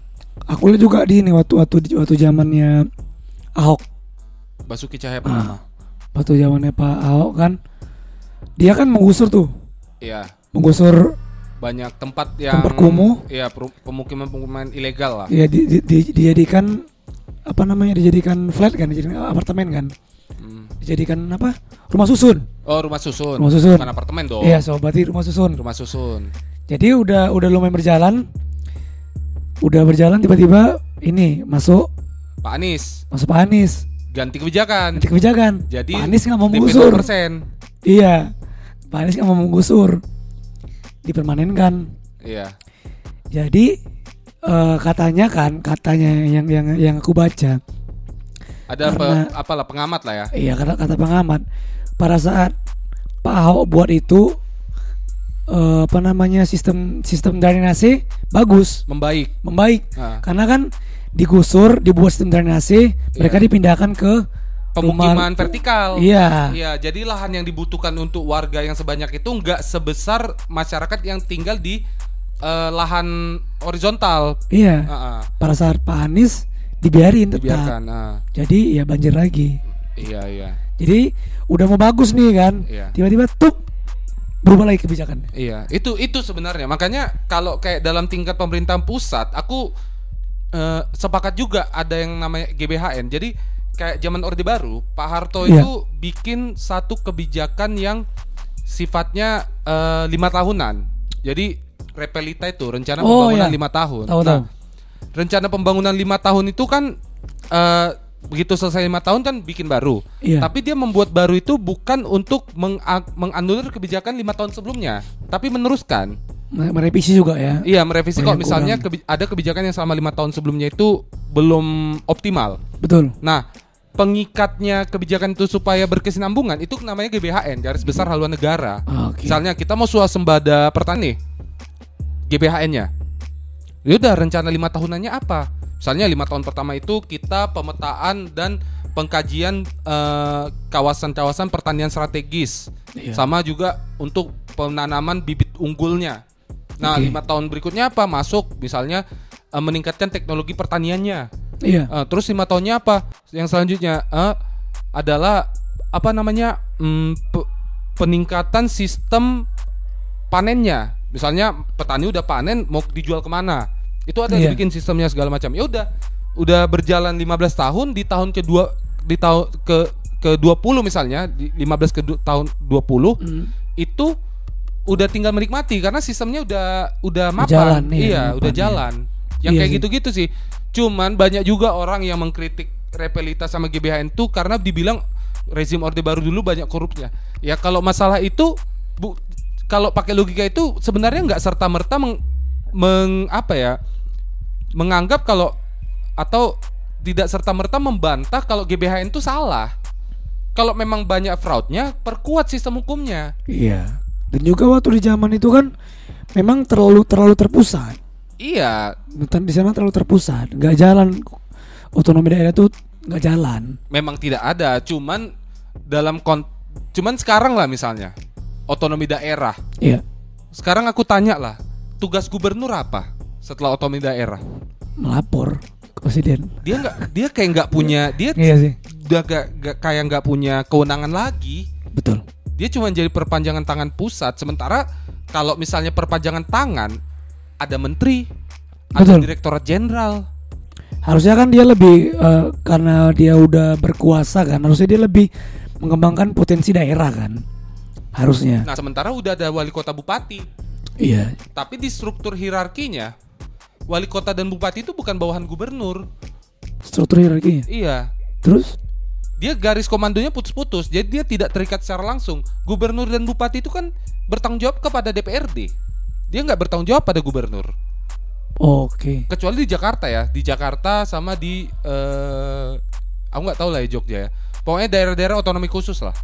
Aku lihat juga di ini waktu waktu waktu zamannya Ahok, Basuki Cahaya Ah. Waktu zamannya Pak Ahok kan, dia kan menggusur tuh, Iya. menggusur banyak tempat yang Tempat kumuh. Iya, peru- pemukiman-pemukiman ilegal lah. ya di, di- di- dijadikan apa namanya dijadikan flat kan, dijadikan apartemen kan, Hmm. dijadikan apa rumah susun. Oh, rumah susun. Rumah susun. Bukan apartemen dong. Iya, so berarti rumah susun. Rumah susun. Jadi udah udah lumayan berjalan, udah berjalan tiba-tiba ini masuk Pak Anies masuk Pak Anies ganti kebijakan. ganti kebijakan. Jadi Pak Anies nggak mau menggusur. 0%. Iya, Pak Anies nggak mau menggusur, dipermanenkan. Iya. Jadi eh, katanya kan, katanya yang yang yang aku baca, Ada Karena- pe- apalah pengamat lah ya. iya kata kata pengamat, pada saat Pak Ahok buat itu eh, apa namanya sistem sistem drainase bagus, Membaik. membaik, Nah, karena kan digusur, dibuat sistem drainase, mereka Iya. dipindahkan ke pemukiman rumah- vertikal. Iya, Iya, jadi lahan yang dibutuhkan untuk warga yang sebanyak itu nggak sebesar masyarakat yang tinggal di eh, lahan horizontal. iya. Ah, ah, Pada saat Pak Anies dibiarin tetap, dibiarkan. ah. jadi ya banjir lagi. iya, iya. Jadi udah mau bagus nih kan, Iya. tiba-tiba tuh berubah lagi kebijakan. Iya, itu itu sebenarnya. Makanya kalau kayak dalam tingkat pemerintahan pusat, aku eh, sepakat juga ada yang namanya GBHN. Jadi kayak zaman Orde Baru, Pak Harto Iya. itu bikin satu kebijakan yang sifatnya eh, lima tahunan. Jadi repelita itu rencana Oh, pembangunan iya. lima tahun. Tahu Nah, tahu. rencana pembangunan lima tahun itu kan eh, begitu selesai lima tahun kan bikin baru. Iya. Tapi dia membuat baru itu bukan untuk meng menganulir kebijakan lima tahun sebelumnya, tapi meneruskan. Me- Merevisi juga ya. Iya, merevisi kok misalnya kebi- ada kebijakan yang selama lima tahun sebelumnya itu belum optimal. Betul. Nah, pengikatnya kebijakan itu supaya berkesinambungan itu namanya GBHN, garis besar haluan negara. Oke. Misalnya kita mau swasembada pertani, GBHN-nya. Ya udah rencana lima tahunannya apa? Misalnya lima tahun pertama itu kita pemetaan dan pengkajian eh, kawasan-kawasan pertanian strategis, Iya. sama juga untuk penanaman bibit unggulnya. Nah Oke. lima tahun berikutnya apa? Masuk misalnya eh, meningkatkan teknologi pertaniannya. Iya. Eh, terus lima tahunnya apa? Yang selanjutnya eh, adalah apa namanya mm, pe- peningkatan sistem panennya. Misalnya petani udah panen mau dijual ke mana? Itu ada Iya. dibikin sistemnya segala macam. Ya udah udah berjalan 15 tahun di tahun kedua di tahun ke ke 20 misalnya di 15 ke tahun 20 Hmm. itu udah tinggal menikmati karena sistemnya udah udah mapan. Jalan, iya, iya, mapan, udah iya. jalan. Yang Iya kayak sih. gitu-gitu sih. Cuman banyak juga orang yang mengkritik Repelita sama GBHN tuh karena dibilang rezim Orde Baru dulu banyak korupnya. Ya kalau masalah itu bu kalau pakai logika itu sebenarnya nggak serta merta meng, meng- apa ya menganggap kalau atau tidak serta merta membantah kalau GBHN itu salah. Kalau memang banyak fraudnya, perkuat sistem hukumnya. Iya. Dan juga waktu di zaman itu kan memang terlalu terlalu terpusat. Iya, di sana terlalu terpusat, nggak jalan otonomi daerah itu nggak jalan. memang tidak ada. Cuman dalam kon, cuman sekarang lah misalnya otonomi daerah. Iya. Sekarang aku tanya lah, tugas gubernur apa setelah otonomi daerah? Melapor ke presiden. Dia nggak, dia kayak nggak punya, dia Iya sih. udah gak, gak- kayak nggak punya kewenangan lagi. Betul. Dia cuma jadi perpanjangan tangan pusat. Sementara kalau misalnya perpanjangan tangan, ada menteri, ada Betul. direktorat jenderal. Harusnya kan dia lebih eh, karena dia udah berkuasa kan, harusnya dia lebih mengembangkan potensi daerah kan. Harusnya. Nah, sementara udah ada wali kota bupati. Iya. Tapi di struktur hierarkinya, wali kota dan bupati itu bukan bawahan gubernur. Struktur hierarkinya. Iya. Terus Dia garis komandonya putus-putus, jadi dia tidak terikat secara langsung. Gubernur dan bupati itu kan bertanggung jawab kepada DPRD. Dia nggak bertanggung jawab pada gubernur. oke. Kecuali di Jakarta ya, di Jakarta sama di eh aku nggak tahu lah ya Jogja ya. Pokoknya daerah-daerah otonomi khusus lah,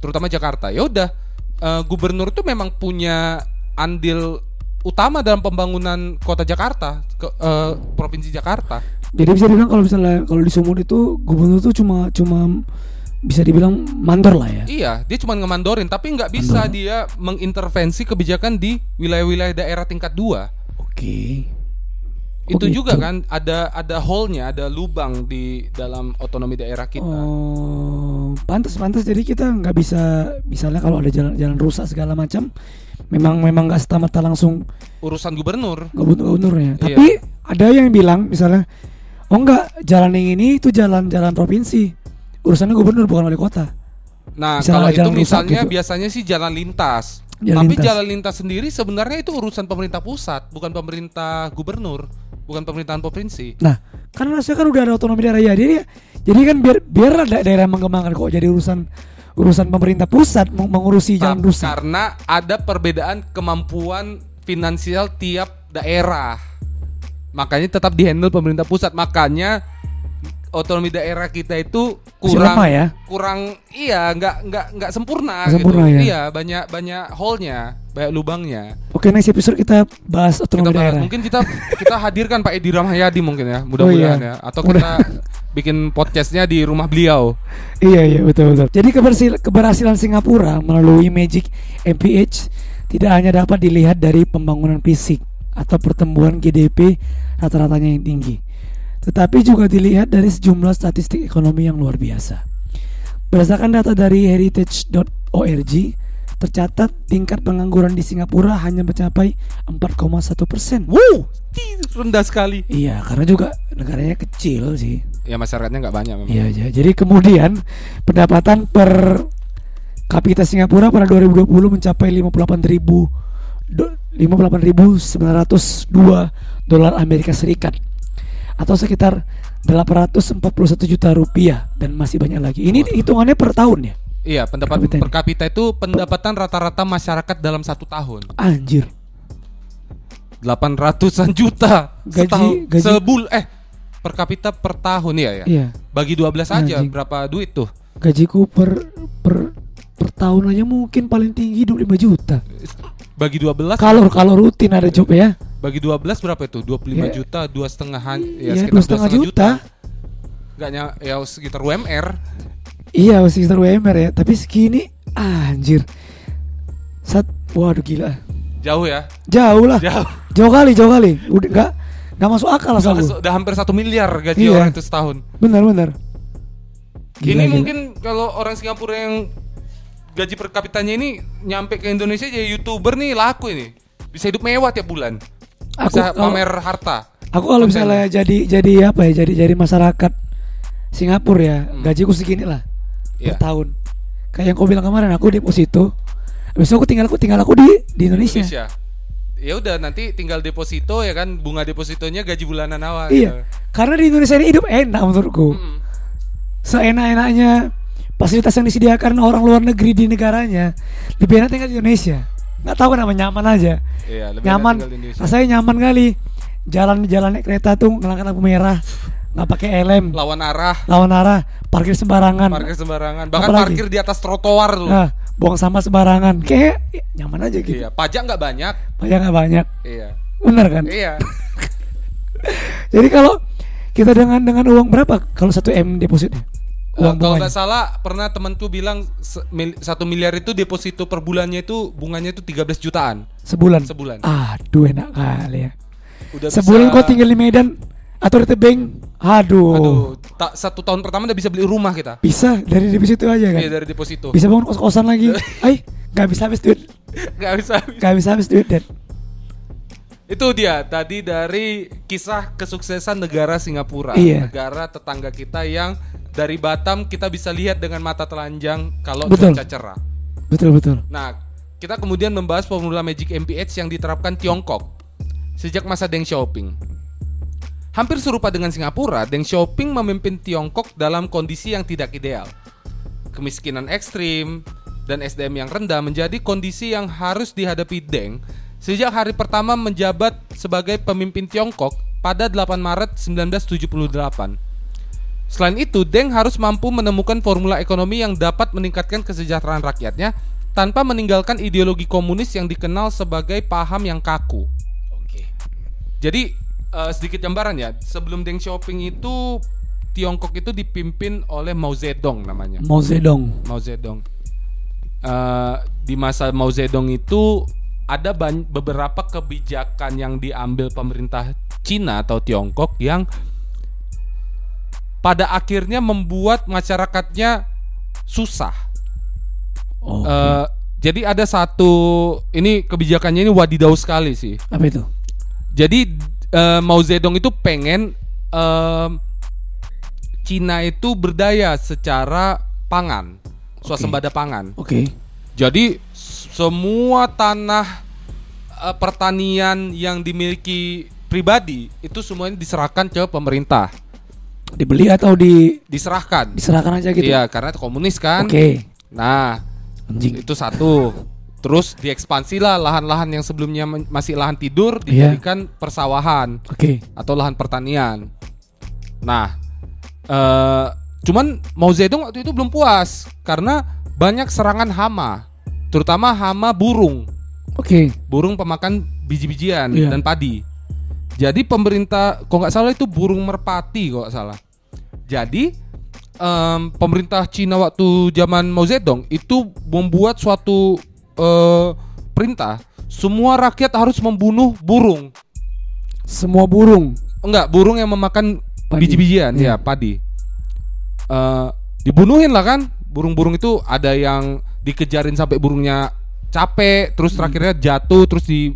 terutama Jakarta. Ya udah, eh, gubernur itu memang punya andil utama dalam pembangunan kota Jakarta, ke, eh, provinsi Jakarta. Jadi bisa dibilang kalau misalnya kalau di Sumut itu gubernur tuh cuma cuma bisa dibilang mandor lah ya. Iya, dia cuma ngemandorin, tapi nggak bisa Mandor. dia mengintervensi kebijakan di wilayah-wilayah daerah tingkat dua. Oke. Oh, Itu gitu. juga kan ada ada hole-nya, ada lubang di dalam otonomi daerah kita. Oh, pantas pantas. Jadi kita nggak bisa misalnya kalau ada jalan-jalan rusak segala macam, memang memang nggak serta merta langsung Urusan gubernur. butuh gubernurnya. Iya. Tapi ada yang bilang misalnya, oh enggak jalan yang ini itu jalan-jalan provinsi, urusannya gubernur bukan wali kota. Nah, Misalnya kalau itu jalan misalnya gitu. biasanya sih jalan lintas. Jalan Tapi lintas. jalan lintas sendiri sebenarnya itu urusan pemerintah pusat, bukan pemerintah gubernur, bukan pemerintahan provinsi. Nah, karena harusnya kan udah ada otonomi daerah ya. Jadi jadi kan biar biar ada daerah mengembangkan kok jadi urusan urusan pemerintah pusat meng- mengurusi jalan Tap- rusak. Karena ada perbedaan kemampuan finansial tiap daerah. Makanya tetap dihandle pemerintah pusat. Makanya otonomi daerah kita itu kurang ya. kurang iya nggak nggak nggak sempurna, Nggak sempurna gitu. ya. Iya, banyak banyak hole-nya, banyak lubangnya. Oke, next episode kita bahas Kita otonomi bahas. daerah. Mungkin kita kita hadirkan Pak Edi Rahmayadi mungkin ya, mudah-mudahan iya. ya. Atau kita bikin podcastnya di rumah beliau. Iya iya betul betul. Jadi keberhasil, keberhasilan Singapura melalui Magic MPH tidak hanya dapat dilihat dari pembangunan fisik atau pertumbuhan GDP rata-ratanya yang tinggi, tetapi juga dilihat dari sejumlah statistik ekonomi yang luar biasa. Berdasarkan data dari heritage.org, tercatat tingkat pengangguran di Singapura hanya mencapai 4,1 persen. Wow, rendah sekali. Iya, karena juga negaranya kecil sih. Ya masyarakatnya nggak banyak memang. Iya, iya. Jadi kemudian pendapatan per kapita Singapura pada 2020 mencapai 58.000 do- 58.902 dolar Amerika Serikat atau sekitar 841 juta rupiah dan masih banyak lagi. Ini hitungannya per tahun ya? Iya, pendapatan Per kapita per kapita itu pendapatan rata-rata masyarakat dalam satu tahun. Anjir. 800-an juta Gaji- setahun gaji- sebul eh per kapita per tahun ya ya. Iya. Bagi 12 aja Anjing. berapa duit tuh? Gajiku per per per tahun aja mungkin paling tinggi 25 juta. Bagi 12 Kalau kalau rutin ada job ya. bagi 12 berapa itu? 25 Ya. juta, dua setengahan Iya, ya dua sekitar setengah 2,5 juta. Gak ny- ya sekitar UMR. Iya sekitar WMR ya Tapi segini Anjir Sat Waduh gila Jauh ya. Jauh lah Jauh. Jauh kali Jauh kali Udah gak Gak masuk akal lah Udah, aku udah hampir satu miliar gaji Iya. orang itu setahun. Bener bener Gila, ini gila. mungkin kalau orang Singapura yang gaji per kapitanya ini nyampe ke Indonesia jadi youtuber nih laku ini. Bisa hidup mewah tiap bulan. Aku Bisa kalau, pamer harta. Aku kalau misalnya jadi jadi apa ya? Jadi jadi masyarakat Singapura ya, Hmm. gajiku segini lah Iya. per tahun. Kayak yang kau bilang kemarin, aku deposito. Habis itu aku tinggal aku tinggal aku di di Indonesia. Indonesia. Ya udah nanti tinggal deposito ya kan bunga depositonya gaji bulanan awal. Iya. Karena di Indonesia ini hidup enak menurutku. Mm-mm. Seenak-enaknya fasilitas yang disediakan orang luar negeri di negaranya lebih enak tinggal di Indonesia. Nggak tahu kenapa nyaman aja. Iya, lebih nyaman. Rasanya nyaman kali. Jalan-jalan naik kereta tuh ngelangkan lampu merah, nggak pakai helm, Lawan arah, lawan arah, parkir sembarangan. parkir sembarangan, bahkan Apalagi? parkir di atas trotoar tuh. Nah, buang sampah sembarangan. Kayak ya, nyaman aja gitu. Iya, pajak nggak banyak. Banyak nggak banyak. Iya. Bener kan? Iya. Jadi kalau kita dengan dengan uang berapa kalau satu m depositnya? Uang kalau nggak salah pernah temanku bilang satu miliar itu deposito per bulannya itu bunganya itu 13 jutaan sebulan. sebulan. Aduh enak kali ya. Udah Sebulan bisa- kau tinggal di Medan atau di Tebing, aduh, Aduh, tak satu tahun pertama udah bisa beli rumah kita. bisa dari deposito aja kan? Iya dari deposito. Bisa bangun kos-kosan lagi. Ay, nggak bisa habis duit, Gak bisa. nggak bisa habis duit dan Itu dia tadi dari kisah kesuksesan negara Singapura, Iya. negara tetangga kita yang dari Batam kita bisa lihat dengan mata telanjang kalau Betul. cuaca cerah. betul betul. Nah, kita kemudian membahas formula Magic MPH yang diterapkan Tiongkok sejak masa Deng Xiaoping. Hampir serupa dengan Singapura, Deng Xiaoping memimpin Tiongkok dalam kondisi yang tidak ideal. Kemiskinan ekstrim dan SDM yang rendah menjadi kondisi yang harus dihadapi Deng sejak hari pertama menjabat sebagai pemimpin Tiongkok pada 8 Maret 1978. Selain itu, Deng harus mampu menemukan formula ekonomi yang dapat meningkatkan kesejahteraan rakyatnya tanpa meninggalkan ideologi komunis yang dikenal sebagai paham yang kaku. Oke. Jadi eh, sedikit gambaran ya, sebelum Deng Xiaoping itu Tiongkok itu dipimpin oleh Mao Zedong namanya. Mao Zedong. Mao Zedong. Eh, di masa Mao Zedong itu ada beberapa kebijakan yang diambil pemerintah Cina atau Tiongkok yang pada akhirnya membuat masyarakatnya susah. Oh, Eh, jadi ada satu ini kebijakannya ini wadidaw sekali sih. apa itu? Jadi eh, Mao Zedong itu pengen em, Cina itu berdaya secara pangan, swasembada pangan. Oke. Jadi s- semua tanah eh, pertanian yang dimiliki pribadi itu semuanya diserahkan ke pemerintah. Dibeli atau di Diserahkan. diserahkan aja gitu? Iya, karena komunis kan. Oke. Nah, Anjing. itu satu. Terus diekspansi lah lahan-lahan yang sebelumnya masih lahan tidur Iya. dijadikan persawahan Oke. atau lahan pertanian. Nah, eh cuman Mao Zedong waktu itu belum puas karena banyak serangan hama, terutama hama burung, Oke. burung pemakan biji-bijian Iya. dan padi. Jadi pemerintah, kok nggak salah itu burung merpati kok nggak salah. Jadi em, pemerintah Cina waktu zaman Mao Zedong itu membuat suatu eh, perintah, semua rakyat harus membunuh burung. Semua burung. Enggak, burung yang memakan biji-bijian, Iya. ya padi. Eh, dibunuhin lah kan, burung-burung itu ada yang dikejarin sampai burungnya capek, terus Hmm. terakhirnya jatuh, terus di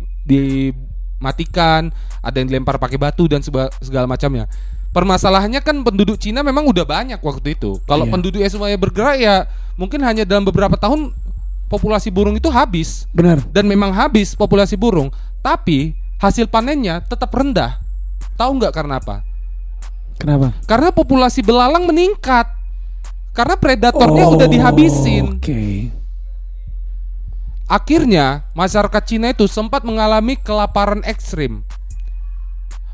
dimatikan, ada yang dilempar pakai batu dan seba- segala macamnya. Permasalahannya kan penduduk Cina memang udah banyak waktu itu. Kalau Iya. penduduknya semuanya bergerak ya mungkin hanya dalam beberapa tahun populasi burung itu habis Benar. dan memang habis populasi burung, tapi hasil panennya tetap rendah. Tahu nggak karena apa? Kenapa? Karena populasi belalang meningkat. Karena predatornya Oh, udah dihabisin. Oke. Akhirnya masyarakat Cina itu sempat mengalami kelaparan ekstrim.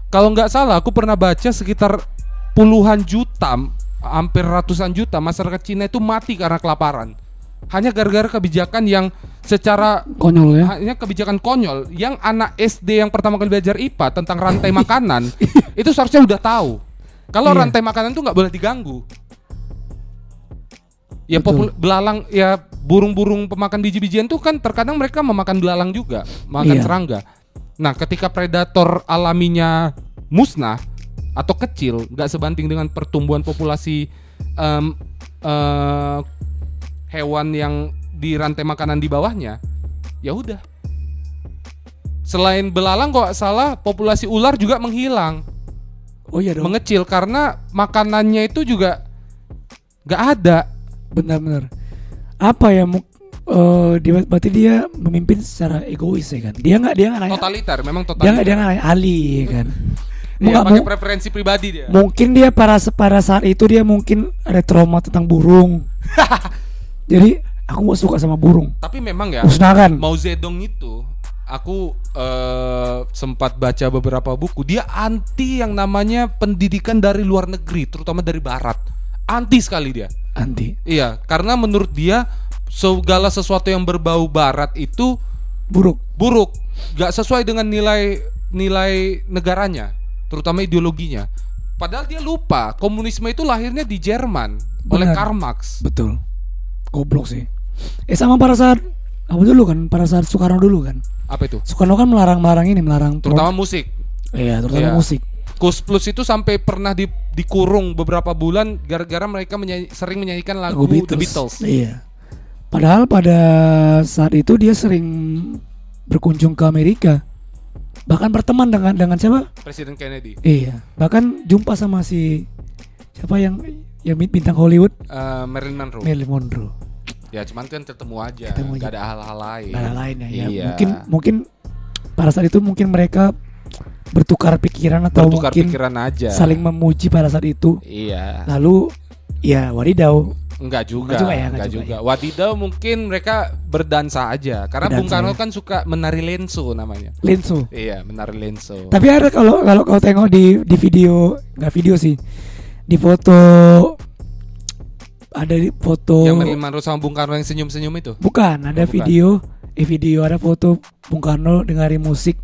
Kalau nggak salah, aku pernah baca sekitar puluhan juta, hampir ratusan juta masyarakat Cina itu mati karena kelaparan. Hanya gara-gara kebijakan yang secara Konyol ya. hanya kebijakan konyol yang anak SD yang pertama kali belajar IPA tentang rantai makanan itu seharusnya udah tahu. Kalau Iya. rantai makanan itu nggak boleh diganggu. Ya Betul. popul- belalang ya burung-burung pemakan biji-bijian tuh kan terkadang mereka memakan belalang juga, makan Iya. serangga. Nah, ketika predator alaminya musnah atau kecil, nggak sebanding dengan pertumbuhan populasi em, eh, hewan yang di rantai makanan di bawahnya, ya udah. Selain belalang kok salah populasi ular juga menghilang. Oh iya dong. mengecil karena makanannya itu juga nggak ada. Benar-benar. Apa ya? mu- eh, dia, berarti dia memimpin secara egois ya kan? Dia nggak dia nggak nanya. Totaliter, memang Dia totaliter. nggak dia nggak Ali ya kan? Iya, pakai preferensi pribadi dia. mungkin dia pada pada saat itu dia mungkin ada trauma tentang burung. Jadi aku gak suka sama burung. Tapi memang ya, Musnahkan. Mao Zedong itu aku eh, sempat baca beberapa buku. Dia anti yang namanya pendidikan dari luar negeri, terutama dari barat. Anti sekali dia. Anti. Iya, karena menurut dia segala sesuatu yang berbau barat itu Buruk. buruk, gak sesuai dengan nilai nilai negaranya, terutama ideologinya. Padahal dia lupa komunisme itu lahirnya di Jerman oleh Benar. Karl Marx. Betul. Goblok sih. Eh sama pada saat apa dulu kan? Pada saat Soekarno dulu kan. Apa itu? Soekarno kan melarang-melarang ini, melarang pro- Terutama musik. Iya, terutama Iya. musik. Kus Plus itu sampai pernah di- dikurung beberapa bulan gara-gara mereka menyanyi- sering menyanyikan lagu, Lagu The Beatles. Iya. Padahal pada saat itu dia sering berkunjung ke Amerika. Bahkan berteman dengan dengan siapa? Presiden Kennedy. Iya. Bahkan jumpa sama si siapa yang yang bintang Hollywood, Eh, Marilyn Monroe. Marilyn Monroe. ya cuman kan ketemu aja, Ketemu aja. ada hal-hal lain. Nah, lainnya ya. Iya. Mungkin mungkin pada saat itu mungkin mereka bertukar pikiran atau Bertukar mungkin pikiran aja. saling memuji pada saat itu. Iya. Lalu ya wadidaw. Enggak juga, Enggak juga ya, enggak enggak juga. juga Wadidaw mungkin mereka berdansa aja, karena Bung Berdansa, Karno ya. kan suka menari lenso namanya. Lenso. Iya, menari lenso. Tapi ada kalau kalau kau tengok di di video nggak video sih di foto ada di foto Yang Marilyn Monroe sama Bung Karno yang senyum-senyum itu. bukan ada Oh, bukan. video eh video ada foto Bung Karno dengerin musik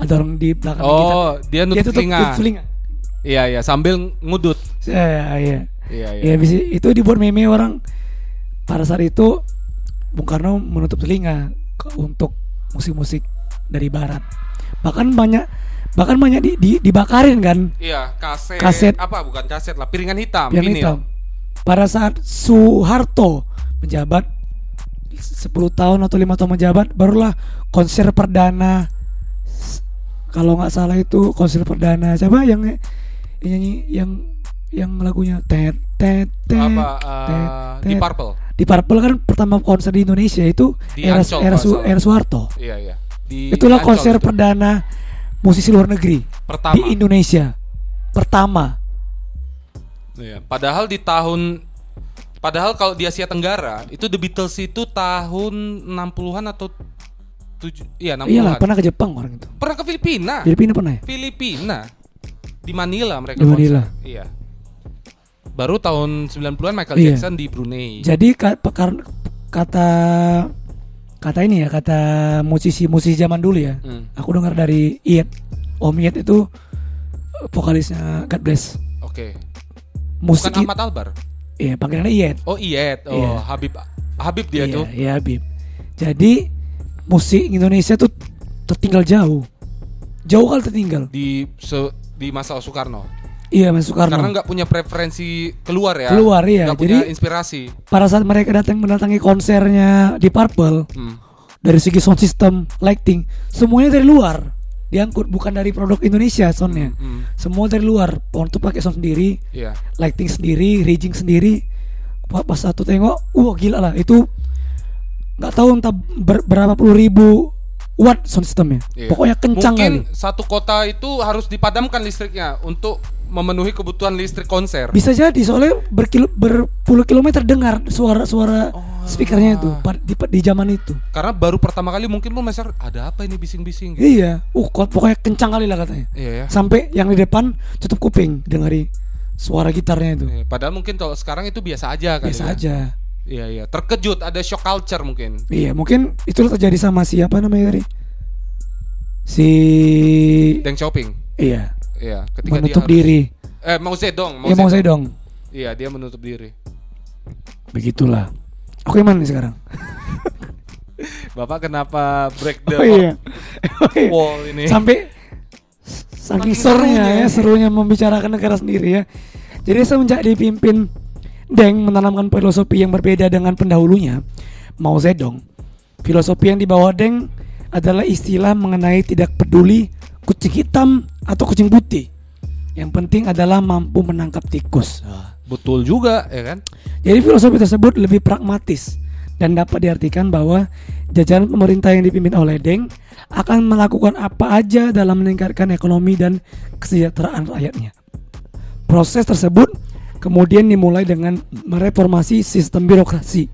ada orang di belakang kita Oh, dia dia nutup tutup telinga. tutup telinga Iya, iya, sambil ngudut. ya ya Iya, iya. ya bisa itu dibuat meme orang pada saat itu Bung Karno menutup telinga untuk musik-musik dari barat bahkan banyak bahkan banyak di, di- dibakarin kan Iya, kaset, Kaset. apa bukan kaset lah, piringan hitam, vinil. hitam. Pada saat Soeharto menjabat 10 tahun atau lima tahun menjabat, barulah konser perdana. Kalau nggak salah itu konser perdana siapa yang, yang nyanyi yang yang lagunya tet tet tet Apa tet, eh, di. Purple. di Purple kan pertama konser di Indonesia itu Di era Ancol, era, Su- era Soeharto. Iya, iya. Di Itulah Ancol konser itu. perdana musisi luar negeri pertama. di Indonesia pertama. Iya. Padahal di tahun Padahal kalau di Asia Tenggara itu The Beatles itu tahun 60-an atau 7 iya 60-an. Iyalah pernah ke Jepang orang itu. Pernah ke Filipina. Filipina pernah ya? Filipina. Di Manila mereka Di konser. Manila. Iya. Baru tahun 90-an Michael Iya. Jackson di Brunei. Jadi kata kata ini ya kata musisi-musisi zaman dulu ya. Hmm, Aku dengar dari Iet. Om Iet itu vokalisnya God Bless. Oke. Musik Bukan Ahmad Albar. Iya, panggilannya Iet. Oh, Iyet. Oh, Iya. Habib Habib dia iya, tuh. Iya, Habib. Jadi musik Indonesia tuh tertinggal jauh. Jauh kali tertinggal. di se- di masa Soekarno. Iya, Mas Soekarno. Karena nggak punya preferensi keluar ya. Keluar. Nggak punya Jadi- inspirasi. Pada saat mereka datang mendatangi konsernya di Purple, Hmm. dari segi sound system, lighting, semuanya dari luar. Diangkut bukan dari produk Indonesia soundnya. Hmm. Semua dari luar. Pohon tuh pakai sound sendiri, Iya. lighting sendiri, rigging sendiri. Pa- Pas satu tengok, wah gila lah itu nggak tahu entah ber- berapa puluh ribu watt sound systemnya. Iya. Pokoknya kencang Mungkin kali. satu kota itu harus dipadamkan listriknya untuk memenuhi kebutuhan listrik konser. Bisa jadi soalnya berkilo, berpuluh kilometer dengar suara-suara Oh. speakernya itu di, di zaman itu. Karena baru pertama kali mungkin lu masyarakat ada apa ini bising-bising gitu. Iya, uh kok- pokoknya kencang kali lah katanya. Iya ya. Sampai yang di depan tutup kuping dengari suara gitarnya itu. Iya, Padahal mungkin kalau sekarang itu biasa aja kan. Biasa aja. Iya iya. Terkejut ada shock culture mungkin. Iya, mungkin itu terjadi sama siapa namanya tadi? Si Deng Shopping. iya, Iya. Ketika menutup dia harus- diri. Eh Mao Zedong. Ya mau saya dong. Iya dia menutup diri. Begitulah. Oke mana nih sekarang? Bapak kenapa break the Oh iya. Oh iya. wall ini? Sampai saking serunya serunya. ya, serunya membicarakan negara sendiri ya. Jadi semenjak dipimpin Deng menanamkan filosofi yang berbeda dengan pendahulunya, Mao Zedong. Filosofi yang dibawa Deng adalah istilah mengenai tidak peduli kucing hitam atau kucing putih. Yang penting adalah mampu menangkap tikus. Betul juga ya kan? Jadi filosofi tersebut lebih pragmatis dan dapat diartikan bahwa jajaran pemerintah yang dipimpin oleh Deng akan melakukan apa aja dalam meningkatkan ekonomi dan kesejahteraan rakyatnya. Proses tersebut kemudian dimulai dengan mereformasi sistem birokrasi,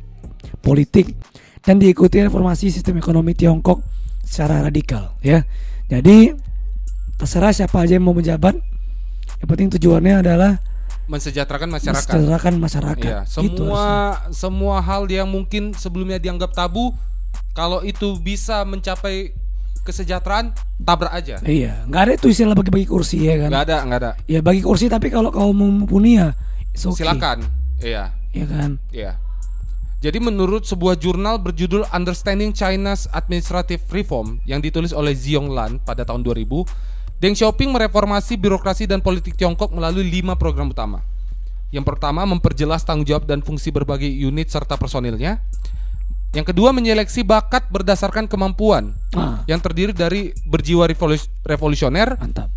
politik, dan diikuti reformasi sistem ekonomi Tiongkok secara radikal. Ya, jadi terserah siapa aja yang mau menjabat, yang penting tujuannya adalah Mensejahterakan masyarakat. mensejahterakan masyarakat. Iya, Gitu semua harusnya. semua hal yang mungkin sebelumnya dianggap tabu kalau itu bisa mencapai kesejahteraan tabrak aja. Iya, nggak ada itu istilah bagi-bagi kursi ya kan. Nggak ada, nggak ada. Ya bagi kursi tapi kalau kau mau mumpuni ya it's okay. Silakan. Iya, Ya kan. iya. Jadi menurut sebuah jurnal berjudul Understanding China's Administrative Reform yang ditulis oleh Ziong Lan pada tahun 2000, Deng Xiaoping mereformasi birokrasi dan politik Tiongkok melalui lima program utama. Yang pertama memperjelas tanggung jawab dan fungsi berbagai unit serta personilnya. Yang kedua menyeleksi bakat berdasarkan kemampuan Ah, yang terdiri dari berjiwa revolus- revolusioner, mantap.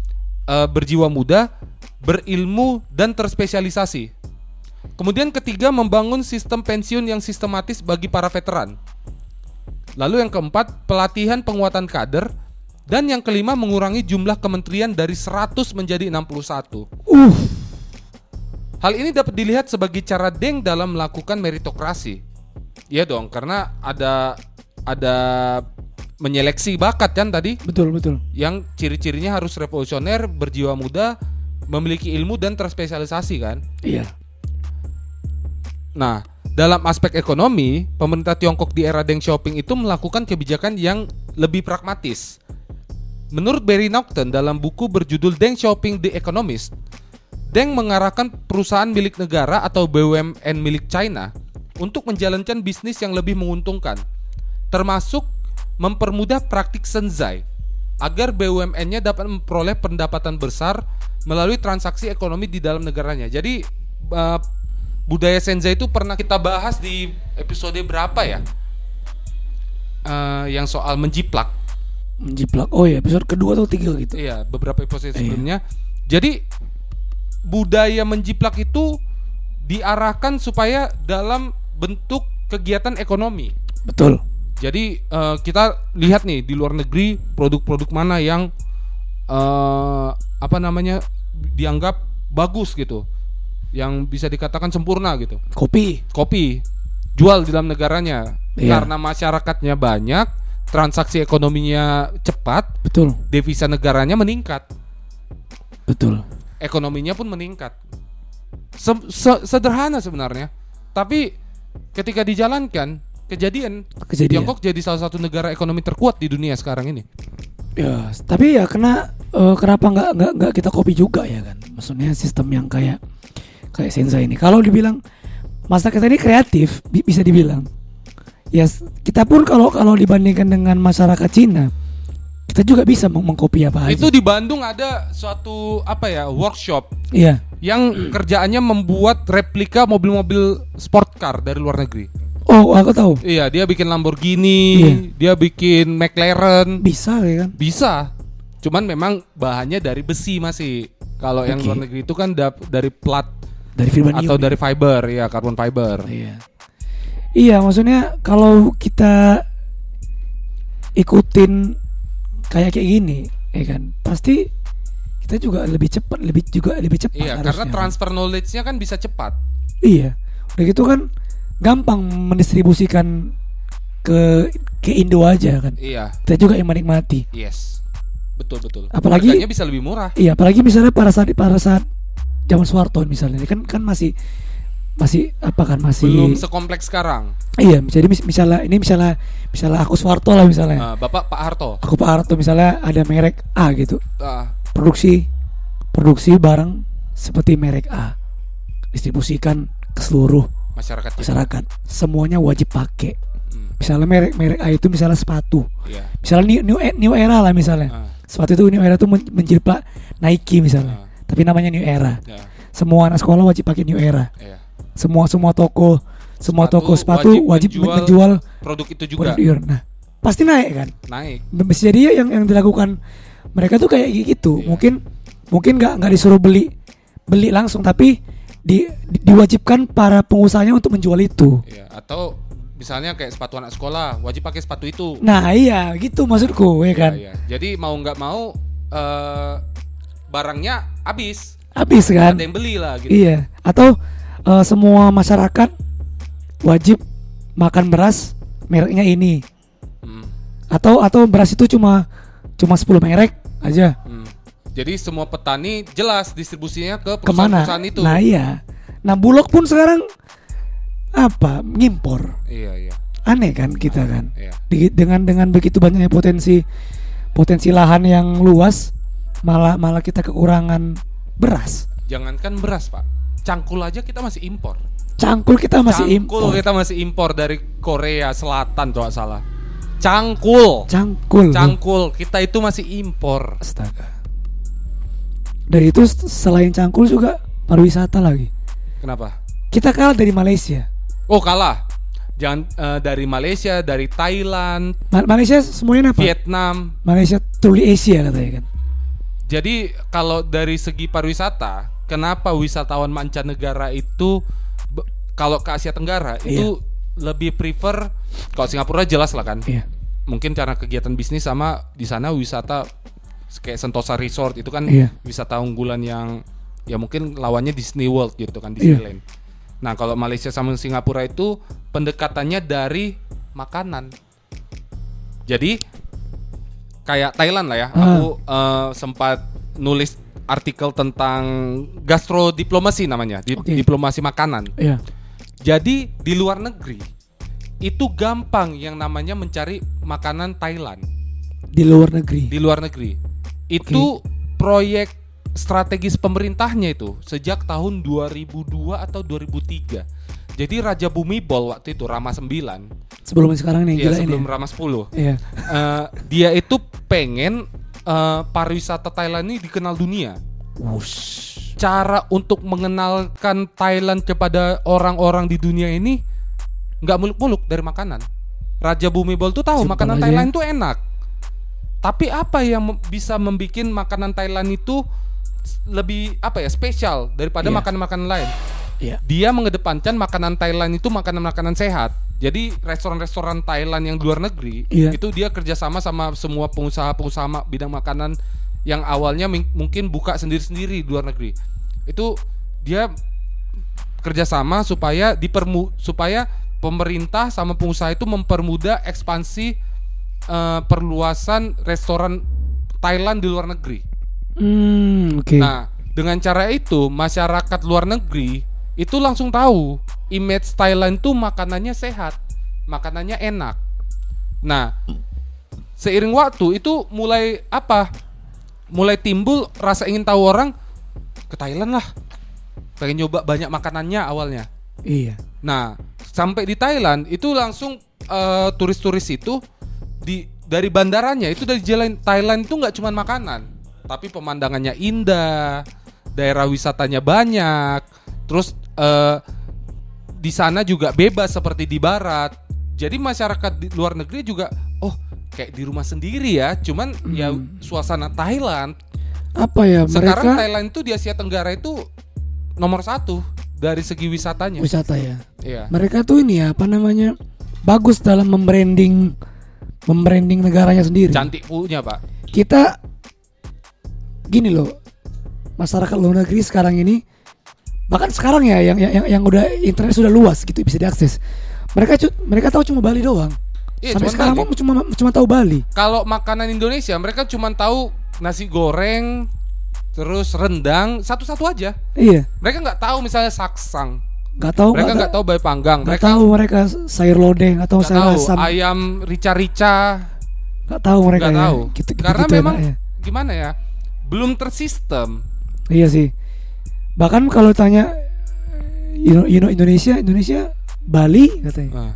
eh, berjiwa muda, berilmu dan terspesialisasi. Kemudian ketiga membangun sistem pensiun yang sistematis bagi para veteran. Lalu yang keempat pelatihan penguatan kader dan yang kelima mengurangi jumlah kementerian dari 100 menjadi 61. Uh, Hal ini dapat dilihat sebagai cara Deng dalam melakukan meritokrasi. Iya dong, karena ada ada menyeleksi bakat kan tadi betul betul. yang ciri-cirinya harus revolusioner, berjiwa muda, memiliki ilmu dan terspesialisasi kan. Iya. Nah, dalam aspek ekonomi, pemerintah Tiongkok di era Deng Xiaoping itu melakukan kebijakan yang lebih pragmatis. Menurut Barry Naughton dalam buku berjudul Deng Xiaoping The Economist, Deng mengarahkan perusahaan milik negara atau BUMN milik China untuk menjalankan bisnis yang lebih menguntungkan, termasuk mempermudah praktik senzai agar BUMN-nya dapat memperoleh pendapatan besar melalui transaksi ekonomi di dalam negaranya. Jadi eh, budaya senzai itu pernah kita bahas di episode berapa ya? Eh, yang soal menjiplak. Menjiplak. Oh ya, episode kedua atau tiga gitu. Iya, beberapa episode sebelumnya. Jadi budaya menjiplak itu diarahkan supaya dalam bentuk kegiatan ekonomi. Betul. Jadi eh, kita lihat nih di luar negeri produk-produk mana yang eh, apa namanya dianggap bagus gitu, yang bisa dikatakan sempurna gitu. Kopi. Kopi jual di dalam negaranya Iya. karena masyarakatnya banyak, transaksi ekonominya cepat, Betul. devisa negaranya meningkat, Betul. ekonominya pun meningkat. Se- se- sederhana sebenarnya, tapi ketika dijalankan kejadian Kejadian. Tiongkok jadi salah satu negara ekonomi terkuat di dunia sekarang ini. Ya, tapi ya kena eh, kenapa nggak nggak nggak kita kopi juga ya kan? Maksudnya sistem yang kayak kayak Senza ini. Kalau dibilang masa kita ini kreatif, bi- bisa dibilang. Ya, kita pun kalau kalau dibandingkan dengan masyarakat Cina, kita juga bisa meng- mengkopi apa aja. Itu di Bandung ada suatu apa ya workshop Iya. yang kerjaannya membuat replika mobil-mobil sport car dari luar negeri. Oh, aku tahu. Iya, dia bikin Lamborghini, Iya. dia bikin McLaren, Bisa ya kan? bisa. Cuman memang bahannya dari besi masih. Kalau yang Oke. luar negeri itu kan dari plat Dari Virbanium. atau ya? dari fiber, ya karbon fiber. Iya. Iya, maksudnya kalau kita ikutin kayak kayak gini, ya kan, pasti kita juga lebih cepat, lebih juga lebih cepat. Iya, harusnya, karena kan. transfer knowledge-nya kan bisa cepat. Iya, udah gitu kan gampang mendistribusikan ke ke Indo aja kan. Iya, Kita juga yang menikmati. yes. Betul betul. Apalagi- Harganya bisa lebih murah. Iya, apalagi misalnya pada saat pada saat zaman Soeharto misalnya, kan kan masih masih apa kan masih Belum sekompleks sekarang. iya jadi mis- misalnya ini misalnya misalnya aku Soeharto lah misalnya Nah, Bapak Pak Harto. aku Pak Harto misalnya ada merek A gitu Ah, produksi produksi barang seperti merek A distribusikan ke seluruh masyarakat kita. masyarakat. Semuanya wajib pakai. Hmm, misalnya merek merek A itu misalnya sepatu. Iya. misalnya new new, new era lah misalnya. Ah, sepatu itu new era itu men- Nike misalnya. Ah, tapi namanya new era. Ya, semua anak sekolah wajib pakai new era. Iya. semua semua toko semua Sepatu toko sepatu wajib wajib, menjual menjual, Produk itu juga. produk nah pasti naik kan? Naik. bisa jadi ya yang yang dilakukan mereka tuh kayak gitu. Iya. mungkin mungkin nggak nggak disuruh beli beli langsung. Tapi di, di- diwajibkan para pengusahanya untuk menjual itu. Iya, atau misalnya kayak sepatu anak sekolah wajib pakai sepatu itu. Nah iya gitu maksudku ya kan. Iya, iya. Jadi mau nggak mau eh, barangnya habis, Habis kan. ada yang beli lah gitu. Iya. Atau eh, semua masyarakat wajib makan beras mereknya ini. Hmm, Atau atau beras itu cuma cuma 10 merek aja. Jadi semua petani jelas distribusinya ke perusahaan-perusahaan itu. Nah iya. Nah Bulog pun sekarang apa ngimpor. Iya, iya. Aneh kan kita kan. Iya. Dengan dengan begitu banyaknya potensi potensi lahan yang luas malah malah kita kekurangan beras. Jangankan beras, Pak. Cangkul aja kita masih impor. Cangkul kita masih Cangkul impor. kita masih impor dari Korea Selatan kalau nggak salah. Cangkul. Cangkul. Cangkul kita itu masih impor. Astaga. Dari itu selain cangkul juga pariwisata lagi. Kenapa? Kita kalah dari Malaysia. Oh kalah. Jangan eh, dari Malaysia, dari Thailand, Ma- Malaysia semuanya apa? Vietnam. Malaysia truly Asia katanya kan. Jadi kalau dari segi pariwisata, kenapa wisatawan mancanegara itu kalau ke Asia Tenggara itu lebih prefer kalau Singapura jelas lah kan. Iya. Mungkin karena kegiatan bisnis sama di sana wisata kayak Sentosa Resort itu kan Iya. wisata unggulan yang ya mungkin lawannya Disney World gitu kan Iya. Disneyland. Nah, kalau Malaysia sama Singapura itu pendekatannya dari makanan. Jadi kayak Thailand lah ya. Ah. Aku eh, sempat nulis artikel tentang gastrodiplomasi namanya, di- Oke. diplomasi makanan. Iya. Jadi di luar negeri itu gampang yang namanya mencari makanan Thailand Di luar negeri. di luar negeri. Itu proyek strategis pemerintahnya itu sejak tahun 2002 atau 2003. Jadi Raja Bumibol waktu itu Rama 9, Sebelum sekarang nih ya gila sebelum ini. Rama 10. Iya. eh, dia itu pengen eh, pariwisata Thailand ini dikenal dunia. Wush. Cara untuk mengenalkan Thailand kepada orang-orang di dunia ini nggak muluk-muluk dari makanan. Raja Bumibol tuh tahu Simpel makanan aja Thailand tuh enak. Tapi apa yang bisa membuat makanan Thailand itu lebih apa ya spesial daripada Iya. makanan-makanan lain? Iya. Dia mengedepankan makanan Thailand itu makanan-makanan sehat. Jadi restoran-restoran Thailand yang di luar negeri Iya. itu dia kerjasama sama semua pengusaha-pengusaha bidang makanan yang awalnya mungkin buka sendiri-sendiri di luar negeri. Itu dia kerjasama supaya dipermu supaya pemerintah sama pengusaha itu mempermudah ekspansi eh, perluasan restoran Thailand di luar negeri. Hmm, oke. Nah, dengan cara itu masyarakat luar negeri itu langsung tahu image Thailand itu makanannya sehat, makanannya enak. Nah, seiring waktu itu mulai apa? Mulai timbul rasa ingin tahu orang ke Thailand lah. Pengen nyoba banyak makanannya awalnya. Iya. Nah, sampai di Thailand itu langsung eh, turis-turis itu di dari bandaranya itu dari jalan Thailand itu nggak cuma makanan, tapi pemandangannya indah, daerah wisatanya banyak, terus eh, di sana juga bebas seperti di barat. Jadi masyarakat di luar negeri juga, oh kayak di rumah sendiri ya, cuman ya suasana Thailand. Apa ya Sekarang mereka Thailand itu di Asia Tenggara itu nomor satu dari segi wisatanya. wisata ya. Iya. Mereka tuh ini ya apa namanya? Bagus dalam membranding membranding negaranya sendiri. Cantik punya pak. Kita gini loh. Masyarakat luar negeri sekarang ini bahkan sekarang ya yang yang yang, udah internet sudah luas gitu bisa diakses. Mereka mereka tahu cuma Bali doang. Iya, Sampai sekarang Bali. cuma cuma tahu Bali. Kalau makanan Indonesia mereka cuma tahu nasi goreng, terus rendang satu-satu aja. Iya. Mereka nggak tahu misalnya saksang. Nggak tahu Mereka nggak tahu bayi panggang. nggak Mereka tahu mereka sayur lodeh atau nggak sayur tahu asam. ayam rica-rica. Nggak tahu mereka Nggak ya. tahu. Gitu- Karena gitu memang enaknya. gimana ya? Belum tersistem. Iya sih. Bahkan kalau tanya you know, you know Indonesia, Indonesia Bali katanya. Nah,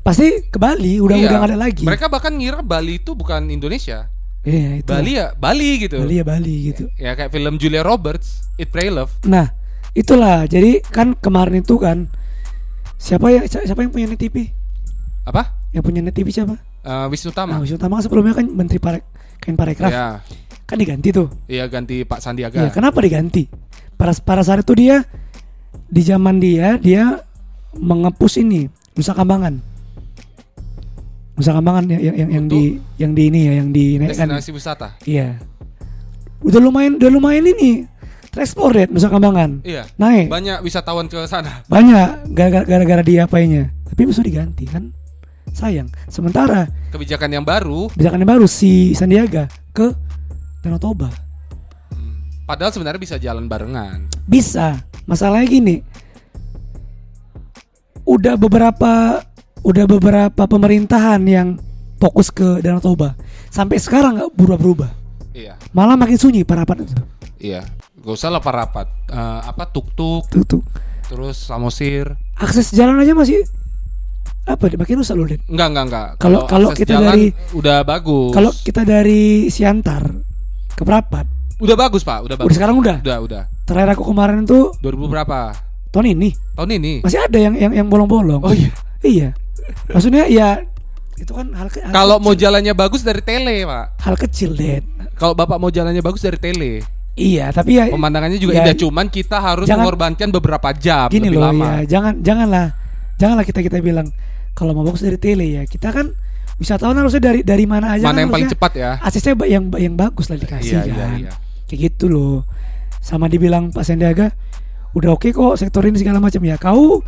Pasti ke Bali, udah iya. udah nggak ada lagi. Mereka bahkan ngira Bali itu bukan Indonesia. Iya, itu. Bali ya Bali gitu. Bali ya Bali gitu. Ya kayak film Julia Roberts, Eat Pray Love. Nah, itulah. Jadi kan kemarin itu kan siapa ya si- siapa yang punya net TV? Apa? Yang punya net TV siapa? Eh, Wisnu Nah, Tama. Wisnu Tama kan sebelumnya kan Menteri Parek Kain Parekraf. Ya. kan diganti tuh. Iya ganti Pak Sandiaga. Iya, kenapa diganti? Pada pada saat itu dia di zaman dia dia mengepus ini Nusa Kambangan. Nusa Kambangan yang yang, yang, yang di yang di ini ya yang di. Destinasi wisata. Iya. Udah lumayan udah lumayan ini. Transport rate Nusa Kambangan. Iya. Naik. Banyak wisatawan ke sana. Banyak gara-gara dia apainya. Tapi bisa diganti kan. Sayang. Sementara Kebijakan yang baru kebijakan yang baru si Sandiaga ke Danau Toba. padahal sebenarnya bisa jalan barengan. Bisa. Masalahnya gini. Udah beberapa udah beberapa pemerintahan yang fokus ke Danau Toba. Sampai sekarang nggak berubah-berubah. Iya. Malah makin sunyi parapat itu. Iya. Gak usah lah parapat. Eh, apa tuk-tuk tuh. terus samosir. Akses jalan aja masih apa deh makin rusak loh Den. Enggak, enggak, enggak. Kalau- kalau kita jalan dari- udah bagus. Kalau kita dari Siantar ke Prapat, udah bagus, Pak. Udah bagus. udah sekarang udah. Udah, udah. Terakhir aku kemarin tuh 2000 berapa? tahun ini Tahun ini. masih ada yang yang yang bolong-bolong. Oh iya. Iya. Maksudnya ya itu kan hal, ke- hal Kalau mau jalannya bagus dari tele, Pak. hal kecil Den. Kalau Bapak mau jalannya bagus dari tele. Iya, tapi ya Pemandangannya juga Ya, indah, cuman kita harus jangan- mengorbankan beberapa jam gini lebih loh lama. ya, jangan janganlah janganlah kita kita bilang kalau mau bagus dari tele ya. Kita kan wisatawan harusnya dari dari mana aja Mana kan yang paling cepat ya? aksesnya ba- yang yang bagus lah dikasih Iya, kan. iya, iya. Kayak gitu loh. Sama dibilang Pak Sandiaga udah oke kok sektor ini segala macam ya. Kau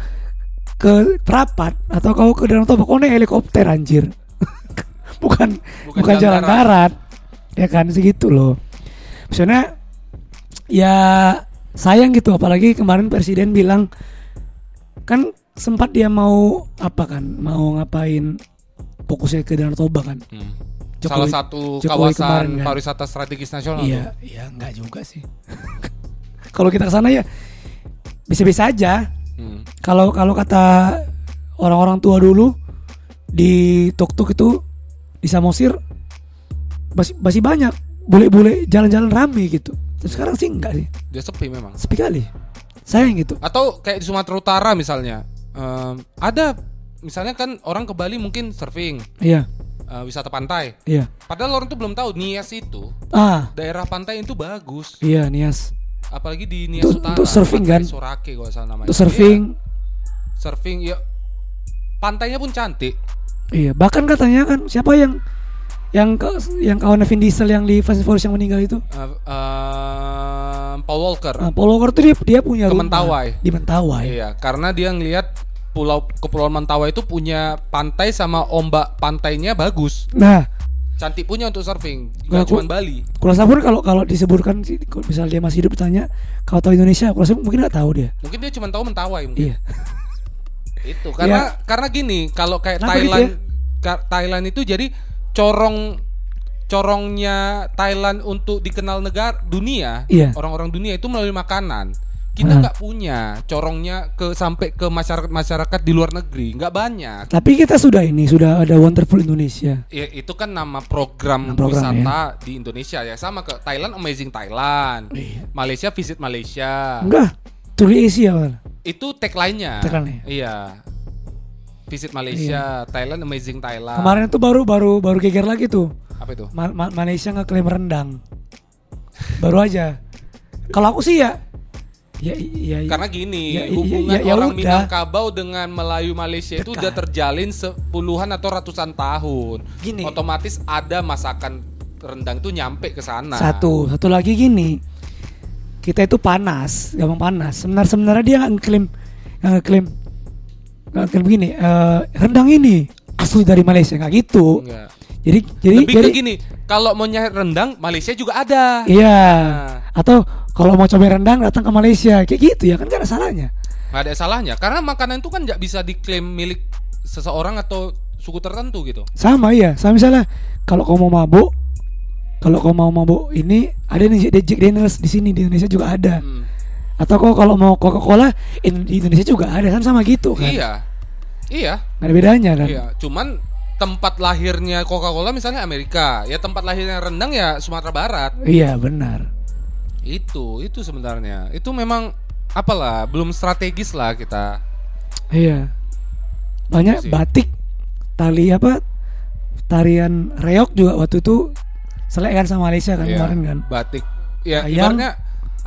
ke Prapat atau kau ke Danau Toba kau naik helikopter anjir. bukan Bukan bukan, jalan jalan darat. Ya kan segitu loh. Maksudnya ya sayang gitu apalagi kemarin presiden bilang kan sempat dia mau apa kan mau ngapain fokusnya ke Danau Toba kan. Hmm. Jokowi- Salah satu Jokowi kawasan kemarin kan. pariwisata strategis nasional. Iya, iya enggak juga sih. Kalau kita ke sana ya bisa-bisa aja. Hmm. Kalau kalau kata orang-orang tua dulu di tuk-tuk itu di Samosir masih masih banyak bule-bule jalan-jalan rame gitu. Tapi sekarang sih enggak sih. Dia sepi memang. Sepi kali. Sayang gitu. Atau kayak di Sumatera Utara misalnya, em, ada misalnya kan orang ke Bali mungkin surfing, Iya, eh, wisata pantai. iya. Padahal orang tuh belum tahu Nias itu Ah, daerah pantai itu bagus. iya Nias. Apalagi di Nias Untuk- Utara. untuk surfing kan? Sorake kalau salah namanya. Untuk surfing, Iya, surfing ya. Pantainya pun cantik. iya. Bahkan katanya kan siapa yang yang ke, yang kawan Vin Diesel yang di Fast and Furious yang meninggal itu Eh, em, Paul Walker. Nah, Paul Walker tuh dia, dia punya Ke rumah Mentawai. di Mentawai. Iya, karena dia ngelihat pulau kepulauan Mentawai itu punya pantai sama ombak pantainya bagus. Nah, Cantik punya untuk surfing. Nah, Gak aku- cuma Bali. kalau Sabur kalau kalau disebutkan sih, kalau misalnya dia masih hidup tanya kau tahu Indonesia, kalau saya mungkin nggak tahu dia. Mungkin dia cuma tahu Mentawai mungkin. Iya. Itu karena karena gini, kalau kayak Kenapa gitu Thailand ka- Thailand itu jadi corong corongnya Thailand untuk dikenal negara dunia, Iya. orang-orang dunia itu melalui makanan. Kita Nah. nggak punya corongnya ke sampai ke masyarakat masyarakat di luar negeri, nggak banyak. Tapi kita sudah ini sudah ada Wonderful Indonesia. Ya, itu kan nama program, Nama program, wisata di Indonesia ya sama ke Thailand Amazing Thailand, Iya. Malaysia Visit Malaysia. Enggak, Tuli Asia. Itu tagline-nya. Tagline-nya. Iya. Visit Malaysia, Thailand Amazing Thailand. Kemarin tuh baru baru baru geger lagi tuh. apa itu? Ma- Ma- Malaysia ngeklaim rendang. Baru aja. Kalau aku sih ya ya ya, ya Karena gini, Ya, ya, hubungan ya, ya orang udah. Minangkabau dengan Melayu Malaysia itu Dekat. udah terjalin sepuluhan atau ratusan tahun. Gini. Otomatis ada masakan rendang itu nyampe ke sana. Satu, satu lagi gini. Kita itu panas, gampang panas. Sebenarnya sebenarnya dia nggak ngeklaim nggak ngeklaim nggak ngeklaim begini. eh, rendang ini asli dari Malaysia nggak gitu. Enggak. Jadi jadi Lebih jadi gini, kalau mau nyari rendang, Malaysia juga ada. iya. Nah. Atau kalau mau coba rendang datang ke Malaysia kayak gitu ya kan gak ada salahnya. Nggak ada salahnya, karena makanan itu kan nggak bisa diklaim milik seseorang atau suku tertentu gitu. Sama ya, sama misalnya kalau kau mau mabuk, kalau kau mau mabuk ini ada nih Jack Daniels di sini di Indonesia juga ada. Hmm. Atau kau kalau mau Coca-Cola in- di Indonesia juga ada kan sama gitu kan. Iya, iya, Gak ada bedanya kan. iya. Cuman tempat lahirnya Coca-Cola misalnya Amerika, ya tempat lahirnya rendang ya Sumatera Barat. Iya benar. Itu, itu sebenarnya. Itu memang apalah, belum strategis lah kita. Iya. Banyak sih. batik, tali apa? Tarian reok juga waktu itu selek kan sama Malaysia kan Iya, kemarin kan. batik. Ya, Ayam. ibaratnya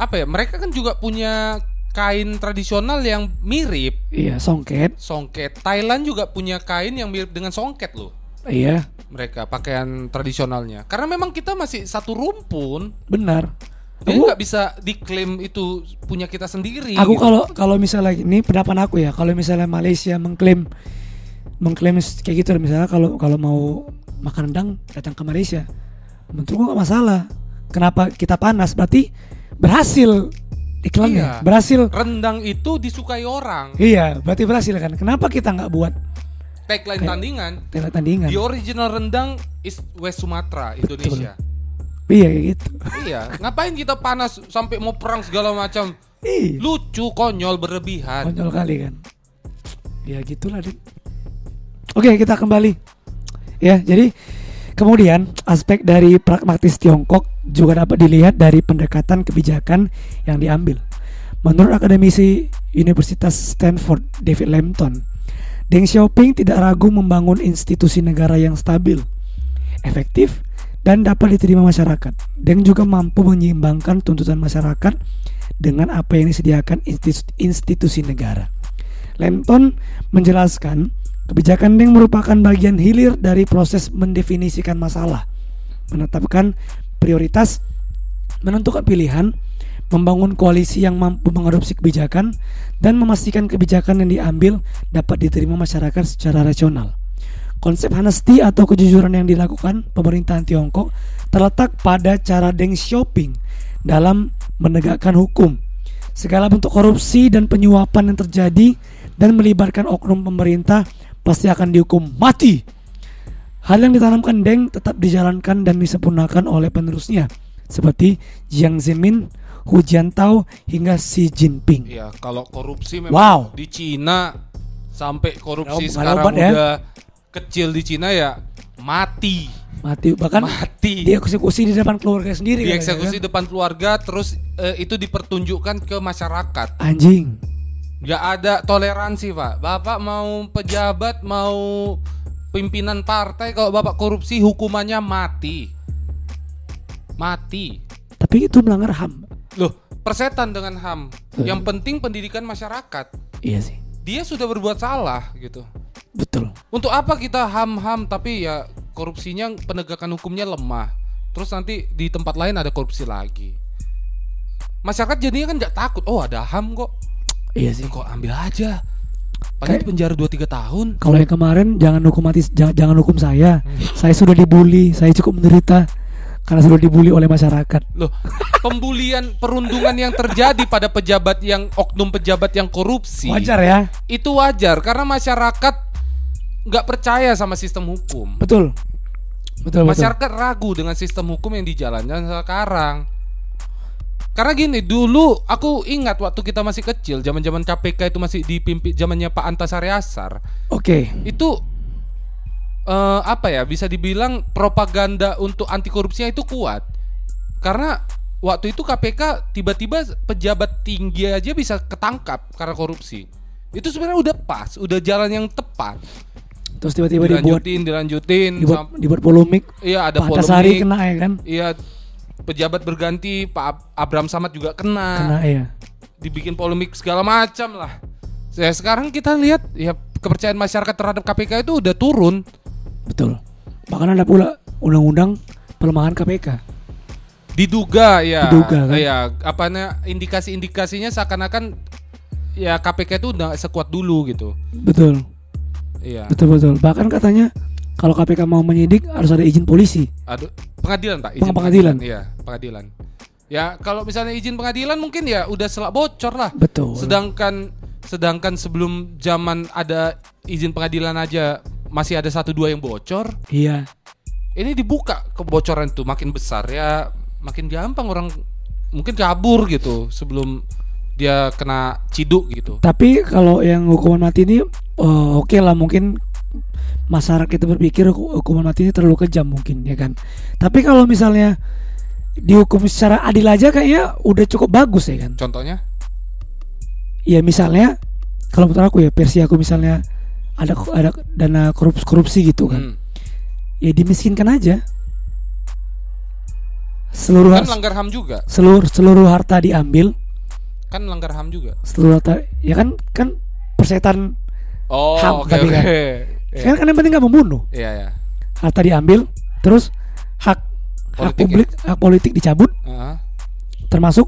apa ya? Mereka kan juga punya kain tradisional yang mirip Iya, songket. songket. Thailand juga punya kain yang mirip dengan songket loh. Iya, Mereka pakaian tradisionalnya. Karena memang kita masih satu rumpun. benar. Jadi nggak bisa diklaim itu punya kita sendiri. Aku gitu. kalau kalau misalnya ini pendapat aku ya, kalau misalnya Malaysia mengklaim mengklaim kayak gitu misalnya kalau kalau mau makan rendang datang ke Malaysia, menurut gua nggak masalah. Kenapa kita panas? Berarti berhasil iklannya, Iya. berhasil. rendang itu disukai orang. Iya, berarti berhasil kan. Kenapa kita nggak buat Tagline tandingan. tele- tandingan? The original rendang is West Sumatera, Indonesia. Iya kayak gitu. iya, ngapain kita panas sampai mau perang segala macam? Iya. Lucu, konyol, berlebihan. Konyol kali kan. Ya gitulah, Dik. Oke, kita kembali. Ya, jadi kemudian aspek dari pragmatis Tiongkok juga dapat dilihat dari pendekatan kebijakan yang diambil. Menurut akademisi Universitas Stanford David Lampton, Deng Xiaoping tidak ragu membangun institusi negara yang stabil, efektif, dan dapat diterima masyarakat. Deng juga mampu menyeimbangkan tuntutan masyarakat dengan apa yang disediakan institusi, negara. Lampton menjelaskan kebijakan Deng merupakan bagian hilir dari proses mendefinisikan masalah, menetapkan prioritas, menentukan pilihan, membangun koalisi yang mampu mengadopsi kebijakan, dan memastikan kebijakan yang diambil dapat diterima masyarakat secara rasional. Konsep honesty atau kejujuran yang dilakukan pemerintahan Tiongkok terletak pada cara Deng Xiaoping dalam menegakkan hukum. Segala bentuk korupsi dan penyuapan yang terjadi dan melibatkan oknum pemerintah pasti akan dihukum mati. Hal yang ditanamkan Deng tetap dijalankan dan disempurnakan oleh penerusnya seperti Jiang Zemin, Hu Jintao hingga Xi Jinping. Iya, kalau korupsi memang Wow. di Cina sampai korupsi ada sekarang obat ya. udah kecil di Cina ya mati, Mati bahkan mati. dieksekusi di depan keluarga sendiri Dieksekusi kan? depan keluarga terus eh, itu dipertunjukkan ke masyarakat. Anjing. Nggak ada toleransi, Pak. Bapak mau pejabat, mau pimpinan partai kalau Bapak korupsi hukumannya mati. Mati. Tapi itu melanggar HAM. Loh, persetan dengan HAM. Hmm. Yang penting pendidikan masyarakat. Iya sih. Dia sudah berbuat salah gitu. Betul. Untuk apa kita ham-ham tapi ya korupsinya penegakan hukumnya lemah. Terus nanti di tempat lain ada korupsi lagi. Masyarakat jadinya kan nggak takut. Oh ada ham kok. Iya sih. Kok ambil aja. Paling Kayak- penjara 2-3 tahun. Kalau yang kemarin jangan hukum mati jangan, jangan hukum saya. Hmm. Saya sudah dibully, saya cukup menderita karena sudah dibully oleh masyarakat. Loh, pembulian perundungan yang terjadi pada pejabat yang oknum pejabat yang korupsi Wajar ya? itu wajar karena masyarakat nggak percaya sama sistem hukum. Betul. Betul, betul. Masyarakat ragu dengan sistem hukum yang dijalankan sekarang. Karena gini, dulu aku ingat waktu kita masih kecil, zaman-zaman KPK itu masih dipimpin zamannya Pak Antasari Asar. Oke. Itu eh, apa ya? Bisa dibilang propaganda untuk anti korupsinya itu kuat. Karena waktu itu KPK tiba-tiba pejabat tinggi aja bisa ketangkap karena korupsi. Itu sebenarnya udah pas, udah jalan yang tepat. Terus tiba-tiba dibuat dilanjutin, dilanjutin, dibuat, dibuat polemik. Iya ada Pak Antasari polemik. kena ya kan? Iya pejabat berganti Pak Ab- Abraham Samad juga kena, Kena ya. dibikin polemik segala macam lah. Ya sekarang kita lihat ya kepercayaan masyarakat terhadap KPK itu udah turun. Betul. Bahkan ada pula undang-undang pelemahan KPK. Diduga ya. Diduga, kan? Ya apanya indikasi-indikasinya seakan-akan ya KPK itu udah sekuat dulu gitu. Betul. Iya. Betul betul. Bahkan katanya kalau KPK mau menyidik harus ada izin polisi. Aduh, pengadilan Pak, Peng- pengadilan. Iya, pengadilan. Ya, kalau misalnya izin pengadilan mungkin ya udah selak bocor lah. Betul. Sedangkan sedangkan sebelum zaman ada izin pengadilan aja masih ada satu dua yang bocor. Iya. Ini dibuka kebocoran itu makin besar ya, makin gampang orang mungkin kabur gitu sebelum dia kena ciduk gitu. Tapi kalau yang hukuman mati ini eh, oke lah mungkin masyarakat kita berpikir huku- hukuman mati ini terlalu kejam mungkin ya kan. Tapi kalau misalnya dihukum secara adil aja kayaknya udah cukup bagus ya kan. Contohnya? Ya misalnya kalau menurut aku ya versi aku misalnya ada ada dana korupsi korupsi gitu kan. Hmm. Ya dimiskinkan aja. seluruh Kan melanggar HAM juga. seluruh seluruh harta diambil, Kan melanggar HAM juga. seluruh harta ya kan kan persetan Oh, HAM tadi oke. kan. Iya. kan kan yang penting nggak membunuh. Iya, iya. Harta diambil, terus hak hak Politik ya? publik, hak politik dicabut, Heeh. termasuk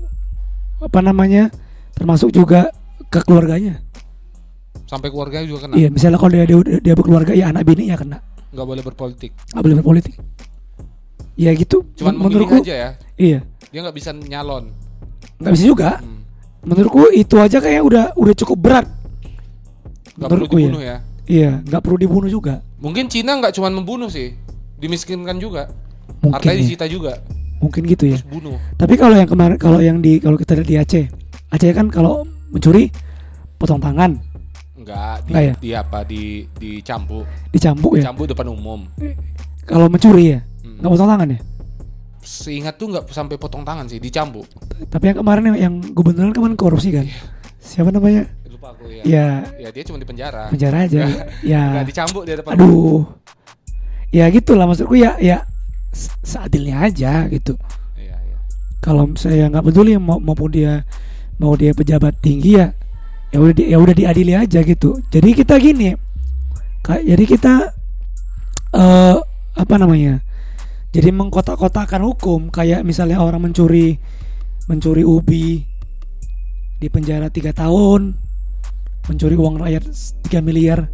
apa namanya? Termasuk juga ke keluarganya. Sampai keluarganya juga kena. Iya, misalnya kalau dia dia, dia berkeluarga ya anak bini ya kena. Nggak boleh berpolitik. Nggak boleh berpolitik. Ya gitu. Cuman menurutku aja ya. iya, Dia nggak bisa nyalon. nggak bisa juga. Hmm. Menurutku itu aja kayak udah udah cukup berat. Perlu Menurutku ya. dibunuh ya. Iya, nggak perlu dibunuh juga. Mungkin Cina nggak cuma membunuh sih, dimiskinkan juga. Mungkin Hartanya ya. disita juga, Mungkin gitu ya. terus bunuh. Tapi kalau yang kemarin kalau yang di kalau kita lihat di Aceh, Aceh kan kalau mencuri potong tangan, Enggak, di, Nggak ya? di apa di dicambuk, dicambuk ya. dicambuk depan umum. Kalau mencuri ya, Hmm. nggak potong tangan ya. Seingat tuh nggak sampai potong tangan sih, dicambuk. Tapi yang kemarin yang, yang gubernur kemarin korupsi kan. Siapa namanya? Lupa aku ya. Ya Ya dia cuma di penjara. penjara aja. ya. Nggak dicambuk dia depan. Aduh. Ya gitulah maksudku ya ya se- seadilnya aja gitu. Iya, iya. Kalau saya nggak peduli mau maupun dia mau dia pejabat tinggi ya ya udah ya udah diadili aja gitu. Jadi kita gini. Kak, jadi kita eh apa namanya? Jadi mengkotak-kotakan hukum kayak misalnya orang mencuri mencuri ubi di penjara tiga tahun, mencuri uang rakyat 3 miliar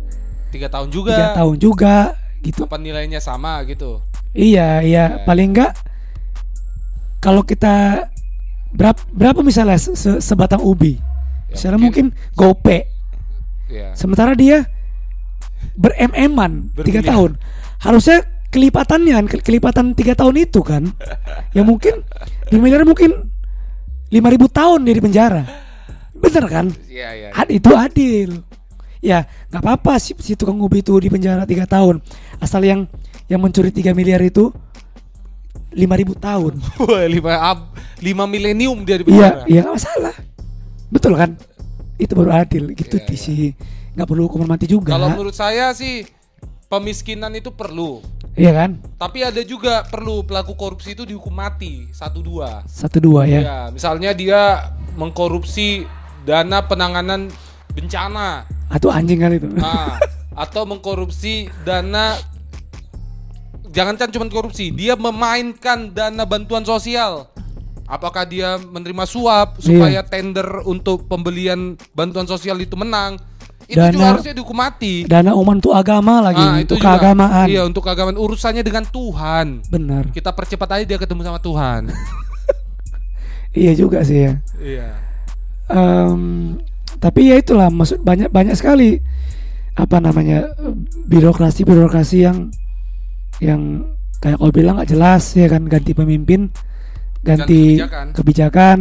Tiga tahun tiga juga. tahun juga gitu. Apa nilainya sama gitu? Iya, iya, Ya. paling enggak kalau kita berapa berapa misalnya se- se- sebatang ubi. Ya, misalnya mungkin, gope. Iya. Sementara dia berem-eman tiga tahun. Harusnya kelipatannya kan, ke- kelipatan tiga tahun itu kan. ya mungkin di miliar mungkin 5000 tahun dia di penjara. Bener kan? Iya, iya. Ad, itu adil. Ya, nggak apa-apa si, si tukang ubi itu di penjara tiga tahun. Asal yang yang mencuri 3 miliar itu 5000 tahun. Wah, lima ab, lima milenium dia di Iya, penjara. iya nggak masalah. Betul kan? Itu baru adil. Gitu Iya, di iya. sih. nggak perlu hukuman mati juga. Kalau menurut saya sih pemiskinan itu perlu. Iya kan? Tapi ada juga perlu pelaku korupsi itu dihukum mati satu dua. Satu dua ya. Ya, misalnya dia mengkorupsi dana penanganan bencana, Atau anjing kali itu. nah, atau mengkorupsi dana jangankan cuma korupsi, dia memainkan dana bantuan sosial. Apakah dia menerima suap supaya tender untuk pembelian bantuan sosial itu menang? Itu juga Dana- harusnya dihukum mati. Dana umat untuk agama lagi, Ah, untuk juga. keagamaan. Iya, untuk keagamaan urusannya dengan Tuhan. Benar. Kita percepat aja dia ketemu sama Tuhan. Iya juga sih ya. iya. Em, tapi ya itulah maksud banyak banyak sekali apa namanya birokrasi birokrasi yang yang kayak kau bilang nggak jelas ya kan ganti pemimpin ganti kebijakan. kebijakan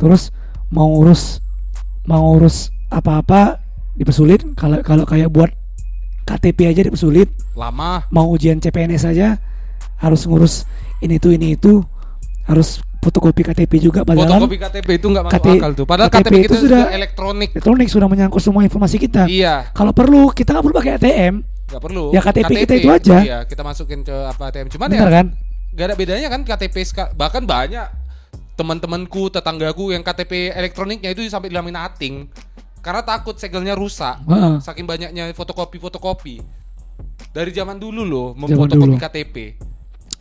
terus mau urus mau urus apa-apa dipersulit kalau kalau kayak buat KTP aja dipersulit Lama. mau ujian CPNS saja harus ngurus ini itu ini itu harus fotokopi KTP juga padahal Fotokopi KTP itu nggak masuk KT akal tuh. Padahal KTP KTP, itu kita sudah- elektronik. elektronik sudah menyangkut semua informasi kita Iya, kalau perlu kita nggak perlu pakai ATM nggak perlu. Ya, KTP kita itu aja. Iya, kita masukin ke apa ATM. Cuman benar ya kan nggak ada bedanya kan KTP bahkan banyak teman-temanku, tetanggaku yang KTP elektroniknya itu sampai dilaminating karena takut segelnya rusak. Heeh. Saking banyaknya fotokopi-fotokopi. Dari zaman dulu loh memfotokopi. KTP.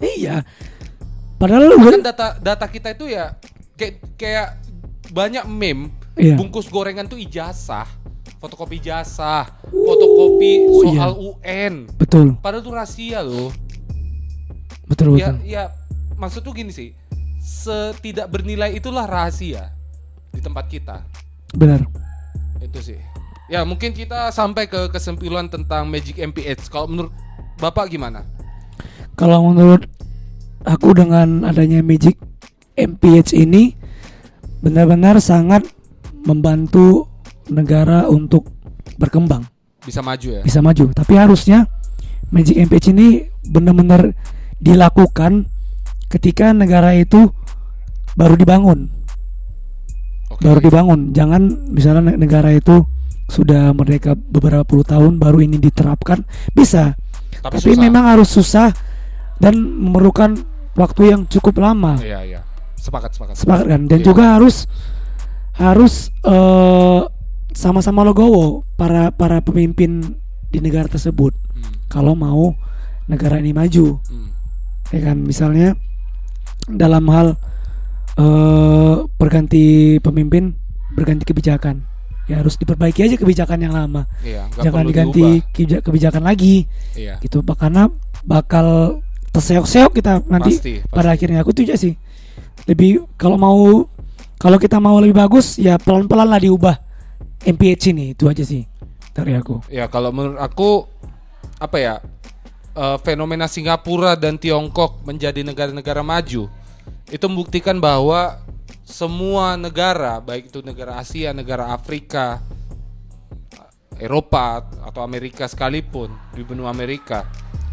iya padahal lu Bahkan data data kita itu ya kayak kayak banyak meme Iya. bungkus gorengan tuh ijazah, fotokopi ijazah, fotokopi Oh, soal iya. UN. betul Padahal tuh rahasia loh. betul Ya betul ya maksud tuh gini sih. Setidak bernilai itulah rahasia di tempat kita. benar Itu sih. Ya mungkin kita sampai ke kesimpulan tentang Magic MPH. Kalau menurut Bapak gimana? kalau menurut aku dengan adanya Magic MPH ini benar-benar sangat membantu negara untuk berkembang Bisa maju ya? bisa maju tapi harusnya Magic MPH ini benar-benar dilakukan ketika negara itu baru dibangun Oke. baru dibangun jangan misalnya ne- negara itu sudah merdeka beberapa puluh tahun baru ini diterapkan bisa Tapi, tapi, susah. memang harus susah dan memerlukan waktu yang cukup lama. Iya, iya. Sepakat, sepakat. Sepakat kan? Dan Iya. juga harus harus eh, sama-sama legowo para para pemimpin di negara tersebut Hmm, kalau mau negara ini maju. hmm. Ya kan? Misalnya dalam hal eh berganti pemimpin, berganti kebijakan. Ya harus diperbaiki aja kebijakan yang lama. Iya, Jangan diganti diubah. kebijakan lagi. Iya. Gitu karena bakal terseok-seok kita nanti Pasti, pasti. pada akhirnya. Aku tuh sih. Lebih kalau mau kalau kita mau lebih bagus ya pelan-pelan lah diubah MPH ini. Itu aja sih dari aku. Ya kalau menurut aku apa ya eh, fenomena Singapura dan Tiongkok menjadi negara-negara maju itu membuktikan bahwa semua negara baik itu negara Asia, negara Afrika, Eropa atau Amerika sekalipun di benua Amerika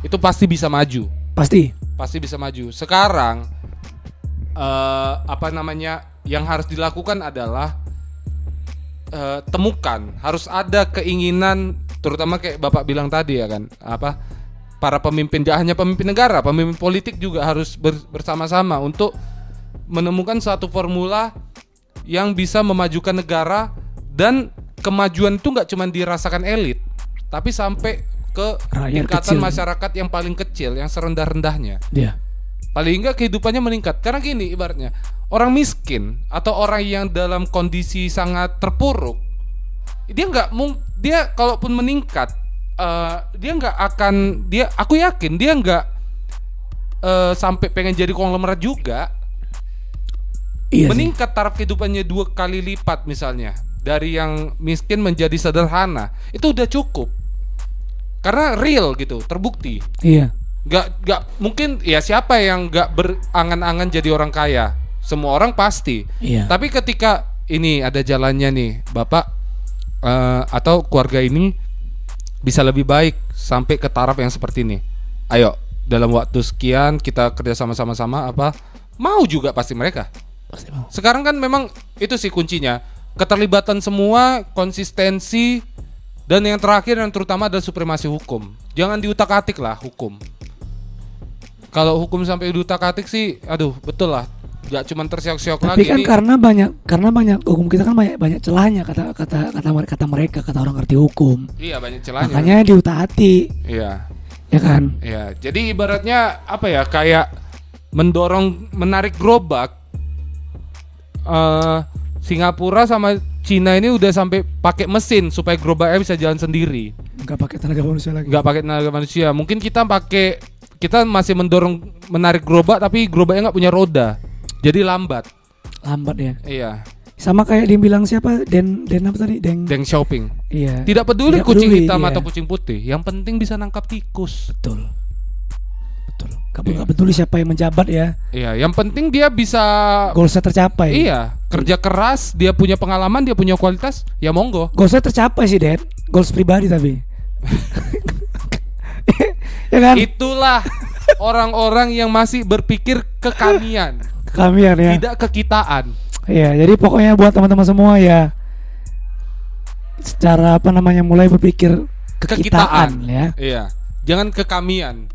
itu pasti bisa maju, pasti pasti bisa maju. Sekarang eh, apa namanya yang harus dilakukan adalah eh, temukan harus ada keinginan terutama kayak bapak bilang tadi ya kan apa para pemimpin gak hanya pemimpin negara pemimpin politik juga harus ber- bersama-sama untuk menemukan suatu formula yang bisa memajukan negara dan kemajuan itu nggak cuma dirasakan elit tapi sampai ke Rakyat tingkatan kecil. masyarakat yang paling kecil yang serendah-rendahnya. Dia paling enggak kehidupannya meningkat. Karena gini ibaratnya orang miskin atau orang yang dalam kondisi sangat terpuruk dia nggak dia kalaupun meningkat eh, dia nggak akan dia aku yakin dia nggak eh, sampai pengen jadi konglomerat juga. Iya sih. meningkat taraf kehidupannya dua kali lipat misalnya dari yang miskin menjadi sederhana itu udah cukup karena real gitu terbukti. Iya. Nggak nggak mungkin ya siapa yang nggak berangan-angan jadi orang kaya? Semua orang pasti. Iya. Tapi ketika ini ada jalannya nih bapak eh, atau keluarga ini bisa lebih baik sampai ke taraf yang seperti ini. Ayo dalam waktu sekian kita kerja sama-sama-sama apa? Mau juga pasti mereka. Pasti mau. Sekarang kan memang itu sih kuncinya. Keterlibatan semua konsistensi dan yang terakhir dan terutama adalah supremasi hukum. Jangan diutak-atik lah hukum. Kalau hukum sampai diutak-atik sih aduh betul lah. Nggak cuma tersiok-siok tapi lagi kan nih. karena banyak karena banyak hukum kita kan banyak banyak celahnya kata kata kata kata mereka kata orang ngerti hukum. Iya banyak celahnya. Makanya diutak-atik iya. Ya kan? Iya jadi ibaratnya apa ya kayak mendorong menarik gerobak eh Singapura sama Cina ini udah sampai pakai mesin supaya gerobaknya bisa jalan sendiri. Nggak pakai tenaga manusia lagi. Nggak pakai tenaga manusia. Mungkin kita pakai kita masih mendorong menarik gerobak tapi gerobaknya nggak punya roda. Jadi lambat. Lambat ya? Iya. Sama kayak dia bilang siapa? Den Den apa tadi? Den Deng shopping iya. Tidak peduli Tidak kucing peduli, hitam iya. atau kucing putih. Yang penting bisa nangkap tikus. Betul nggak Iya. nggak peduli siapa yang menjabat ya. Iya yang penting dia bisa goalsnya tercapai. Iya kerja keras dia punya pengalaman dia punya kualitas ya monggo. Goalsnya tercapai sih Den goals pribadi tapi. Ya kan? Itulah orang-orang yang masih berpikir kekamian. Kamian ya. Tidak kekitaan. Iya, jadi pokoknya buat teman-teman semua ya secara apa namanya mulai berpikir kekitaan, ya. iya jangan kekamian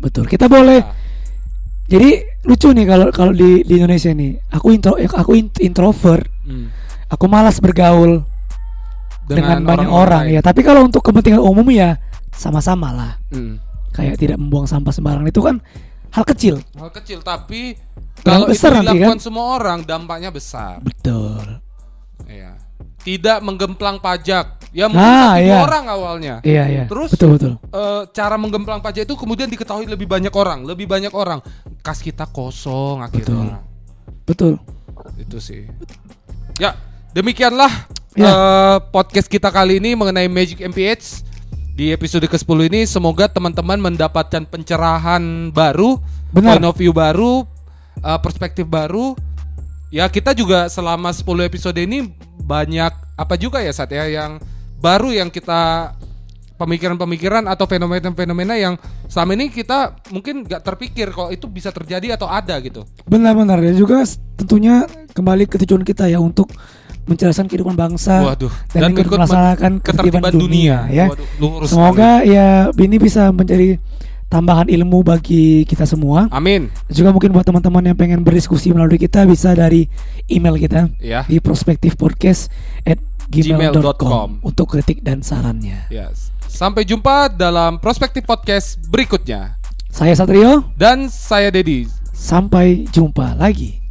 Betul. Kita boleh Nah, jadi lucu nih kalau kalau di di Indonesia nih. Aku intro aku int- introvert. hmm. Aku malas bergaul dengan, banyak orang, lain. ya. Tapi kalau untuk kepentingan umum ya sama-sama lah. Hmm. Kayak tidak membuang sampah sembarangan itu kan hal kecil. Hal kecil tapi kalau itu nanti, dilakukan kan? semua orang dampaknya besar. Betul. Iya. Tidak menggemplang pajak. Ya mungkin Ah, satu iya. orang awalnya. Iya, iya. Terus? betul betul. Eh, cara menggemplang pajak itu kemudian diketahui lebih banyak orang, lebih banyak orang. Kas kita kosong akhirnya. Betul. Itu sih. Ya, demikianlah Ya. eh, podcast kita kali ini mengenai Magic MPH. Di episode ke-10 ini semoga teman-teman mendapatkan pencerahan baru, Benar. point of view baru, eh, perspektif baru. Ya, kita juga selama 10 episode ini banyak apa juga ya saat ya yang baru yang kita pemikiran-pemikiran atau fenomena-fenomena yang selama ini kita mungkin nggak terpikir kalau itu bisa terjadi atau ada gitu. Benar-benar dan juga tentunya kembali ke tujuan kita ya untuk mencerdaskan kehidupan bangsa Waduh, dan, ikut melaksanakan ketertiban dunia, ya. Waduh, Semoga ya ini bisa menjadi tambahan ilmu bagi kita semua. Amin. Juga mungkin buat teman-teman yang pengen berdiskusi melalui kita bisa dari email kita Ya. di prospektifpodcast at Gmail.com. untuk kritik dan sarannya. Ya. Sampai jumpa dalam Prospektif Podcast berikutnya. Saya Satrio, Dan saya Dedi. sampai jumpa lagi.